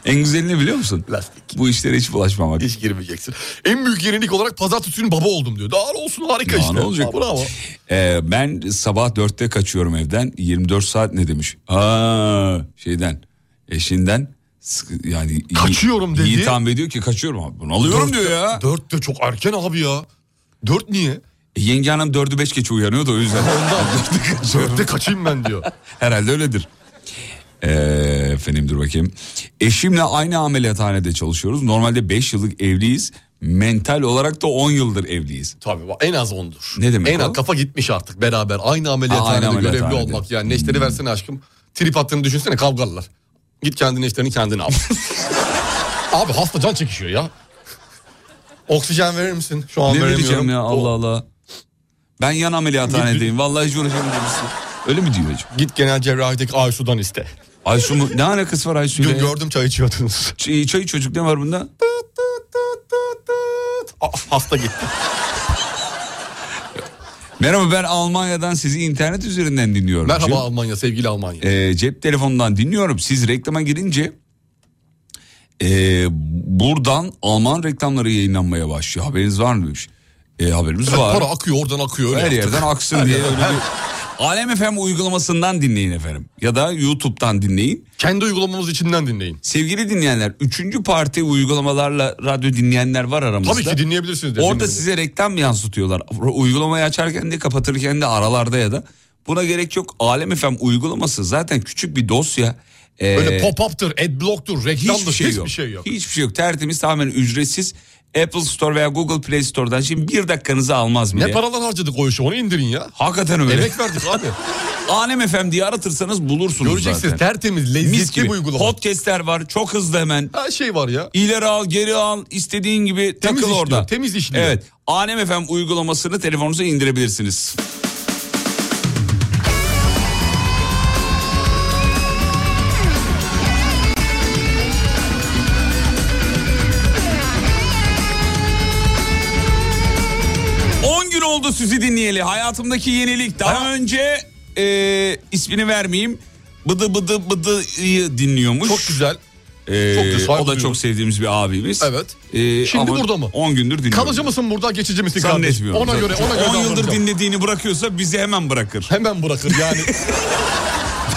En güzeli ne biliyor musun? Lastik. Bu işlere hiç bulaşmamak. Hiç girmeyeceksin. En büyük yenilik olarak pazartesinin baba oldum diyor. Daha olsun harika Ya işte. ne olacak? Ha, bravo. Ee, ben sabah dörtte kaçıyorum evden. 24 saat ne demiş? Aa, şeyden eşinden yani iyi- Kaçıyorum dedi. İyi tahmin ediyor ki kaçıyorum abi. Bunu alıyorum diyor ya. Dört de çok erken abi ya. Dört niye? E, yenge hanım dördü beş geç uyanıyor da o yüzden. Dörtte kaçayım ben diyor. Herhalde öyledir. Ee, efendim dur bakayım. Eşimle aynı ameliyathanede çalışıyoruz. Normalde 5 yıllık evliyiz. Mental olarak da 10 yıldır evliyiz. Tabii en az ondur. Ne demek En o? az kafa gitmiş artık beraber. Aynı ameliyathanede Aynı görevli ameliyathanede. olmak. Yani neşteri versene aşkım. Trip attığını düşünsene kavgalılar. Git kendi neşterini kendin al. abi hasta can çekişiyor ya. Oksijen verir misin? Şu an Ne veremiyorum. ya Allah Allah. Ben yan ameliyathanedeyim. Vallahi hiç uğraşamayacağım. Öyle mi diyor hocam? Git genel cerrahideki Aysu'dan iste. Ayşu mu? Ne alakası var? Dün ya? gördüm çay içiyordunuz. Ç- çay çocuk ne var bunda? Ah, hasta gitti. Merhaba ben Almanya'dan sizi internet üzerinden dinliyorum. Merhaba Cem. Almanya sevgili Almanya. Ee, cep telefonundan dinliyorum. Siz reklama girince ee, buradan Alman reklamları yayınlanmaya başlıyor. Haberiniz var mı? demiş. Ee, haberimiz var. Para akıyor oradan akıyor. Öyle Her yaptık. yerden aksın Her diye yerden- öyle bir... Alem FM uygulamasından dinleyin efendim. Ya da YouTube'dan dinleyin. Kendi uygulamamız içinden dinleyin. Sevgili dinleyenler, üçüncü parti uygulamalarla radyo dinleyenler var aramızda. Tabii ki dinleyebilirsiniz. Orada size reklam yansıtıyorlar. Uygulamayı açarken de kapatırken de aralarda ya da. Buna gerek yok. Alem FM uygulaması zaten küçük bir dosya. Ee, Böyle pop-up'tır, adblock'tur, reklamdır. hiçbir şey hiçbir yok. şey yok. Hiçbir şey yok. Tertemiz tamamen ücretsiz. Apple Store veya Google Play Store'dan şimdi bir dakikanızı almaz bile. Ne paralar harcadık o işe onu indirin ya. Hakikaten öyle. Emek verdik abi. Alem FM diye aratırsanız bulursunuz Göreceksiniz zaten. tertemiz, lezzetli bir uygulama. Podcastler var çok hızlı hemen. Her şey var ya. İleri al geri al istediğin gibi Temiz takıl işliyor, orada. temiz işliyor. Evet Alem FM uygulamasını telefonunuza indirebilirsiniz. Sizi dinleyeli. Hayatımdaki yenilik. Daha önce e, ismini vermeyeyim. Bıdı bıdı bıdı'yı dinliyormuş. Çok güzel. Ee, Çok güzel, o da duyuyorum. çok sevdiğimiz bir abimiz. Evet. Ee, Şimdi burada mı? 10 gündür dinliyor. Kalıcı mısın burada geçici misin kardeşim? Ona göre ona göre 10 yıldır dinlediğini bırakıyorsa bizi hemen bırakır. Hemen bırakır yani.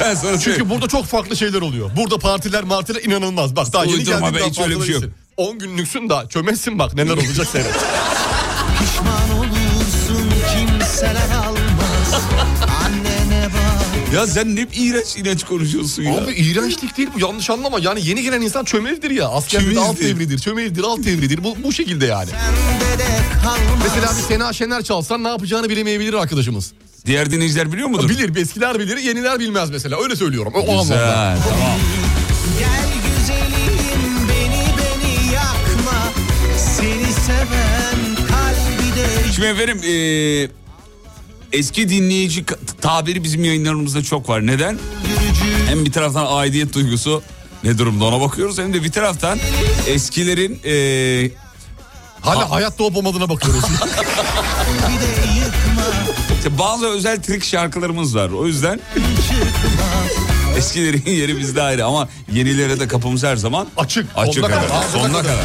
Ben sana Çünkü söyleyeyim. burada çok farklı şeyler oluyor. Burada partiler martiler inanılmaz. Bak daha yeni Uydurma geldin be, daha hiç öyle bir şey yok. 10 günlüksün da çömezsin bak neler olacak seyret. Kimseler almaz Annene bak Ya sen ne iğrenç iğrenç konuşuyorsun ya. Abi iğrençlik değil bu yanlış anlama. Yani yeni gelen insan çömezdir ya. Çömezdir. alt devridir, çömezdir, alt devridir. Bu, bu şekilde yani. Mesela bir Sena Şener çalsan ne yapacağını bilemeyebilir arkadaşımız. Diğer dinleyiciler biliyor mudur? Bilir, eskiler bilir, yeniler bilmez mesela. Öyle söylüyorum. O, o anlamda. Güzel tamam. Gel güzelim beni beni yakma Seni seven kalbi de Şimdi efendim eee, eski dinleyici tabiri bizim yayınlarımızda çok var. Neden? Hem bir taraftan aidiyet duygusu ne durumda ona bakıyoruz hem de bir taraftan eskilerin eee, Hala hayatta olup olmadığına bakıyoruz. bir de yıkma işte bazı özel trik şarkılarımız var. O yüzden eskilerin yeri bizde ayrı ama yenilere de kapımız her zaman Açık. açık. Sonuna evet. kadar, ağzına Sonuna kadar. kadar.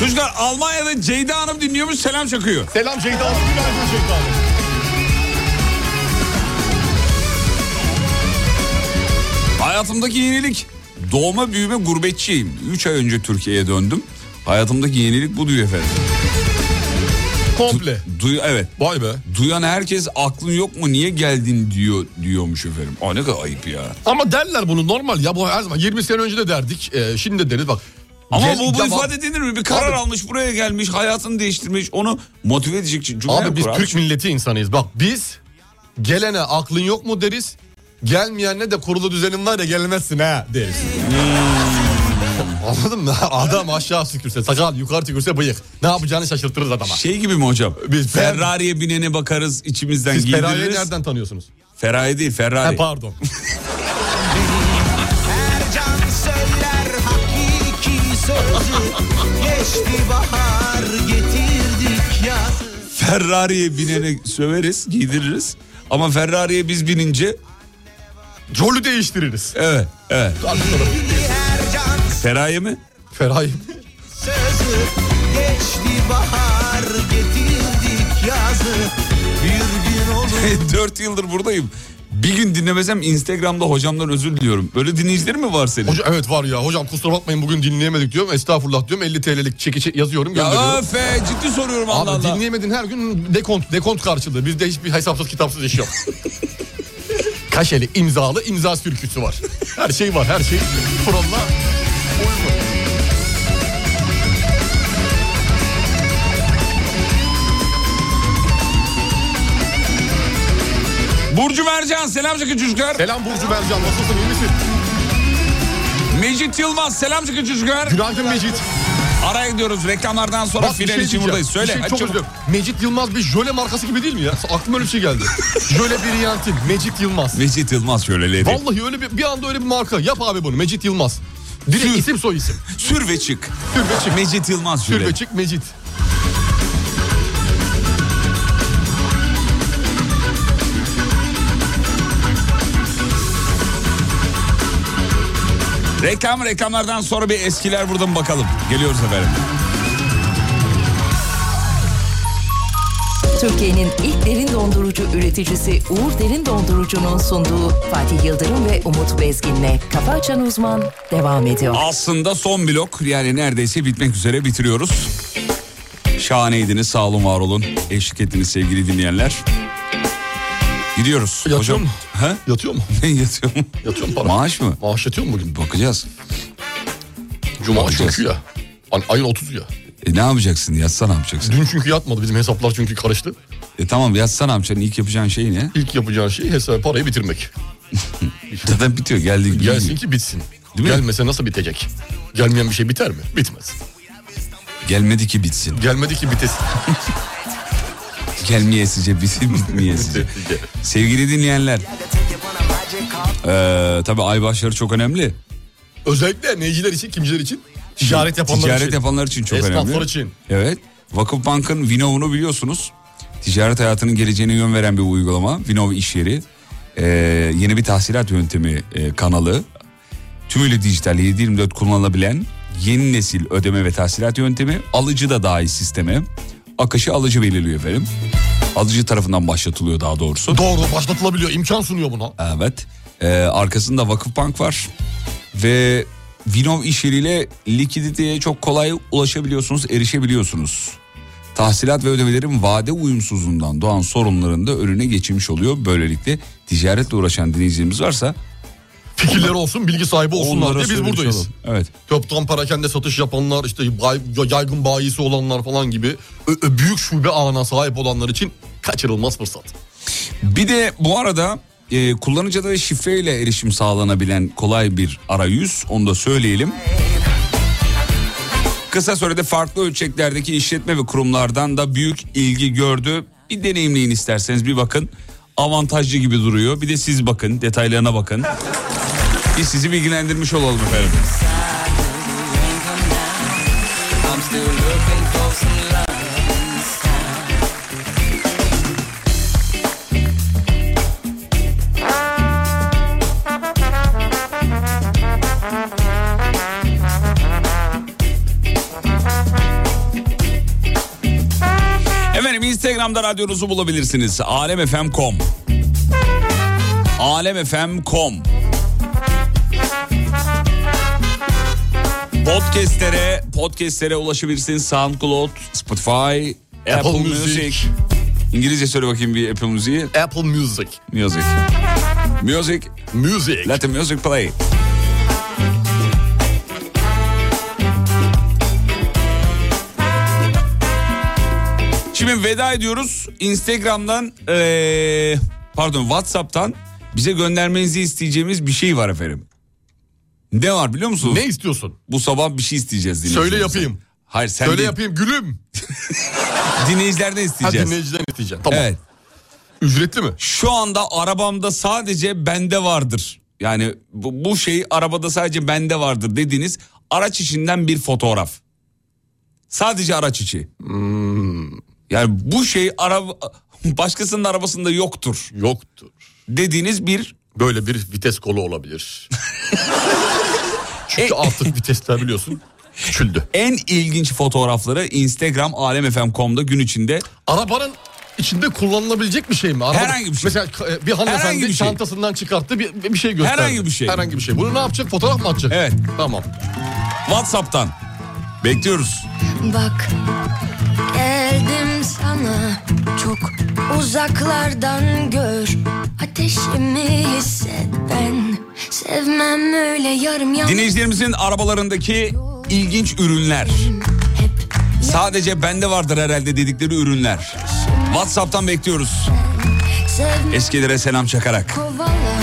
Çocuklar Almanya'da Ceyda Hanım dinliyormuş selam çakıyor. Selam Ceyda Hanım. Günaydın Ceyda Hanım. Hayatımdaki yenilik doğma büyüme gurbetçiyim. 3 ay önce Türkiye'ye döndüm. Hayatımdaki yenilik bu diyor efendim. Komple. Duy evet. Vay be. Duyan herkes aklın yok mu niye geldin diyor diyormuş efendim. Aa ne kadar ayıp ya. Ama derler bunu normal ya bu her zaman 20 sene önce de derdik. Ee, şimdi de deriz bak. Ama Gel- bu, bu ifade edilir mi? Bir karar Abi- almış buraya gelmiş hayatını değiştirmiş onu motive edecek cümle Abi biz kur Türk milleti insanıyız. Bak biz gelene aklın yok mu deriz. Gelmeyenle de kurulu düzenin var ya gelmezsin ha deriz. Anladın mı? Adam aşağı tükürse sakal yukarı tükürse bıyık. Ne yapacağını şaşırtırız adama. Şey gibi mi hocam? Biz- Ferrari'ye binene bakarız içimizden Siz giydiririz. Feraye'yi nereden tanıyorsunuz? Ferrari değil Ferrari. Ha, pardon. sözü Geçti bahar getirdik yazı Ferrari'ye binene söveriz, giydiririz. Ama Ferrari'ye biz binince... Rolü değiştiririz. Evet, evet. Feraye mi? Feraye Sözü geçti bahar getirdik yazı Bir gün olur 4 yıldır buradayım. Bir gün dinlemesem Instagram'da hocamdan özür diliyorum. Böyle dinleyiciler mi var senin? Hoca, evet var ya hocam kusura bakmayın bugün dinleyemedik diyorum. Estağfurullah diyorum 50 TL'lik çeki yazıyorum gönderiyorum. ya öf be, ciddi soruyorum Allah Abi Allah. dinleyemedin her gün dekont, dekont karşılığı. Bizde hiçbir hesapsız kitapsız iş yok. Kaşeli imzalı imza sürküsü var. Her şey var her şey kuralla uygun. Burcu Mercan selam çakın çocuklar. Selam Burcu Mercan nasılsın iyi misin? Mecit Yılmaz selam çakın çocuklar. Günaydın Mecit. Araya gidiyoruz reklamlardan sonra Bak, bir final şey için buradayız. Söyle. Bir şey hadi çok özür. Mecit Yılmaz bir jöle markası gibi değil mi ya? Aklıma öyle bir şey geldi. jöle Brilliantin, Mecit Yılmaz. Mecit Yılmaz şöyleleri. Vallahi öyle bir, bir anda öyle bir marka. Yap abi bunu Mecit Yılmaz. Direkt Sür. isim soy isim. Sür ve çık. Sür ve çık. Mecit Yılmaz Sür şöyle. ve çık Mecit. Reklam reklamlardan sonra bir eskiler buradan bakalım. Geliyoruz efendim. Türkiye'nin ilk derin dondurucu üreticisi Uğur Derin Dondurucu'nun sunduğu Fatih Yıldırım ve Umut Bezgin'le Kafa Açan Uzman devam ediyor. Aslında son blok yani neredeyse bitmek üzere bitiriyoruz. Şahaneydiniz sağ olun var olun. Eşlik ettiniz sevgili dinleyenler. Gidiyoruz. Yatıyor Hocam. mu? He? Yatıyor mu? Ne yatıyor mu? Yatıyor mu para? Maaş mı? Maaş yatıyor mu bugün? Bakacağız. Cuma Bakacağız. çünkü ya. Ay- Ayın 30'u ya. E ne yapacaksın? Yatsa ne yapacaksın? Dün çünkü yatmadı. Bizim hesaplar çünkü karıştı. E tamam yatsa ne yapacaksın? İlk yapacağın şey ne? İlk yapacağın şey hesap parayı bitirmek. Zaten bitiyor geldiği gibi. Gelsin ki bitsin. Değil mi? Gelmese nasıl bitecek? Gelmeyen bir şey biter mi? Bitmez. Gelmedi ki bitsin. Gelmedi ki bitesin. Gelmeyesice bitsin bitmeyesice. Sevgili dinleyenler. Ee, tabii ay başları çok önemli. Özellikle neyciler için, kimciler için? Ticaret yapanlar Ticaret için. yapanlar için çok Esnaflar önemli. için. Evet. Vakıfbank'ın Vinov'unu biliyorsunuz. Ticaret hayatının geleceğine yön veren bir uygulama. Vinov iş yeri. Ee, yeni bir tahsilat yöntemi e, kanalı. Tümüyle dijital 7-24 kullanılabilen yeni nesil ödeme ve tahsilat yöntemi. Alıcı da dahil sisteme. Akışı alıcı belirliyor efendim. Alıcı tarafından başlatılıyor daha doğrusu. Doğru başlatılabiliyor. imkan sunuyor buna. Evet. Ee, arkasında Vakıfbank var. Ve Vinov iş yeriyle likiditeye çok kolay ulaşabiliyorsunuz, erişebiliyorsunuz. Tahsilat ve ödemelerin vade uyumsuzluğundan doğan sorunların da önüne geçilmiş oluyor. Böylelikle ticaretle uğraşan dinleyicilerimiz varsa Fikirleri olsun, bilgi sahibi olsunlar onlara diye biz buradayız. Evet. Toptan parakende satış yapanlar, işte bay- yaygın bayisi olanlar falan gibi ö- ö- büyük şube ağına sahip olanlar için kaçırılmaz fırsat. Bir de bu arada e, kullanıcıda şifreyle erişim sağlanabilen kolay bir arayüz onu da söyleyelim. Kısa sürede farklı ölçeklerdeki işletme ve kurumlardan da büyük ilgi gördü. Bir deneyimleyin isterseniz bir bakın. Avantajlı gibi duruyor. Bir de siz bakın detaylarına bakın. Biz sizi bilgilendirmiş olalım efendim. Efendim Instagram'da radyonuzu bulabilirsiniz. alemfm.com alemfm.com Podcast'lere, podcast'lere ulaşabilirsiniz. SoundCloud, Spotify, Apple, Apple Music. Music. İngilizce söyle bakayım bir Apple Music'i. Apple Music. Music. Music. Music. Let the music play. Şimdi veda ediyoruz. Instagram'dan eee, pardon WhatsApp'tan bize göndermenizi isteyeceğimiz bir şey var efendim. Ne var biliyor musunuz? Ne istiyorsun? Bu sabah bir şey isteyeceğiz Söyle yapayım. Hayır sen Söyle değil, yapayım gülüm. dinleyicilerden Ha isteyeceğiz. dinleyiciden isteyeceğim. Tamam. Evet. Ücretli mi? Şu anda arabamda sadece bende vardır. Yani bu, bu şey arabada sadece bende vardır dediğiniz araç içinden bir fotoğraf. Sadece araç içi. Yani bu şey araba başkasının arabasında yoktur. Yoktur. Dediğiniz bir Böyle bir vites kolu olabilir. Çünkü artık vitesler biliyorsun küçüldü. en ilginç fotoğrafları Instagram alemfm.com'da gün içinde Arabanın içinde kullanılabilecek bir şey mi? Araba, Herhangi bir şey. Mesela e, bir hanımefendi Herhangi bir şey. çantasından çıkarttı bir, bir şey gösterdi. Herhangi bir şey. Herhangi bir şey. Bunu ne yapacak? Fotoğraf mı atacak? Evet. Tamam. WhatsApp'tan bekliyoruz. Bak geldim sana çok uzaklardan gör Ateşimi hisset ben sevmem öyle yarım yalan Dinleyicilerimizin arabalarındaki ilginç ürünler. Sadece bende vardır herhalde dedikleri ürünler. WhatsApp'tan bekliyoruz. Eskilere selam çakarak. kovala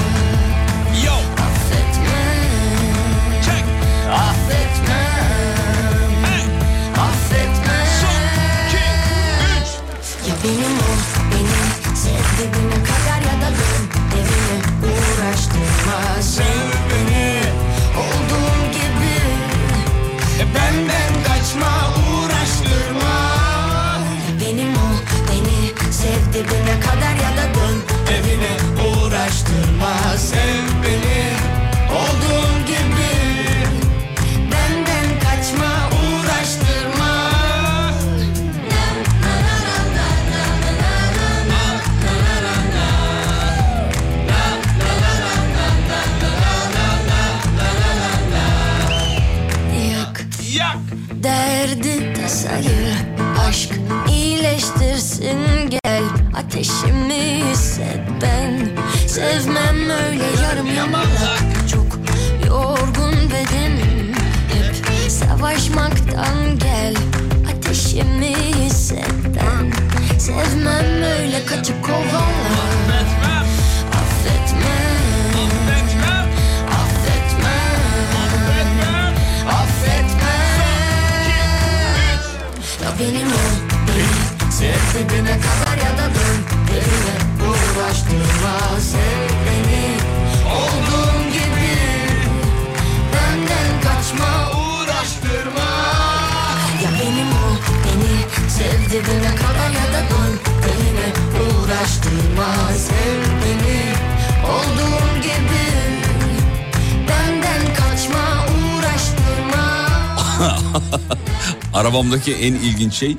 Arabamdaki en ilginç şey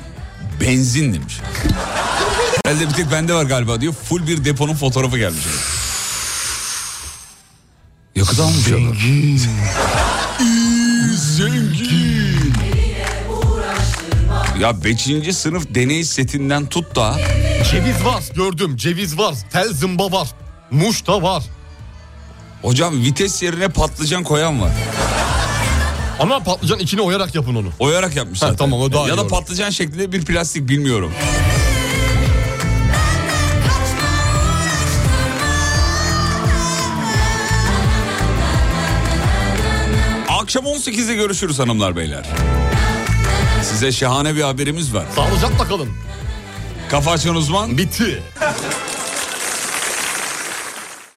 benzin demiş. Herhalde bir tek bende var galiba diyor. Full bir deponun fotoğrafı gelmiş. Yakıt almış adam. Zengin. Ya 5. sınıf deney setinden tut da Ceviz var gördüm. Ceviz var. Tel zımba var. Muş da var. hocam vites yerine patlıcan koyan var. Ama patlıcan içine oyarak yapın onu. Oyarak yapmışlar. Ha, tamam, o daha Ya iyi da olur. patlıcan şeklinde bir plastik bilmiyorum. Akşam 18'de görüşürüz hanımlar beyler. Size şahane bir haberimiz var. Sağlıcakla kalın. Kafa açan uzman Bitti.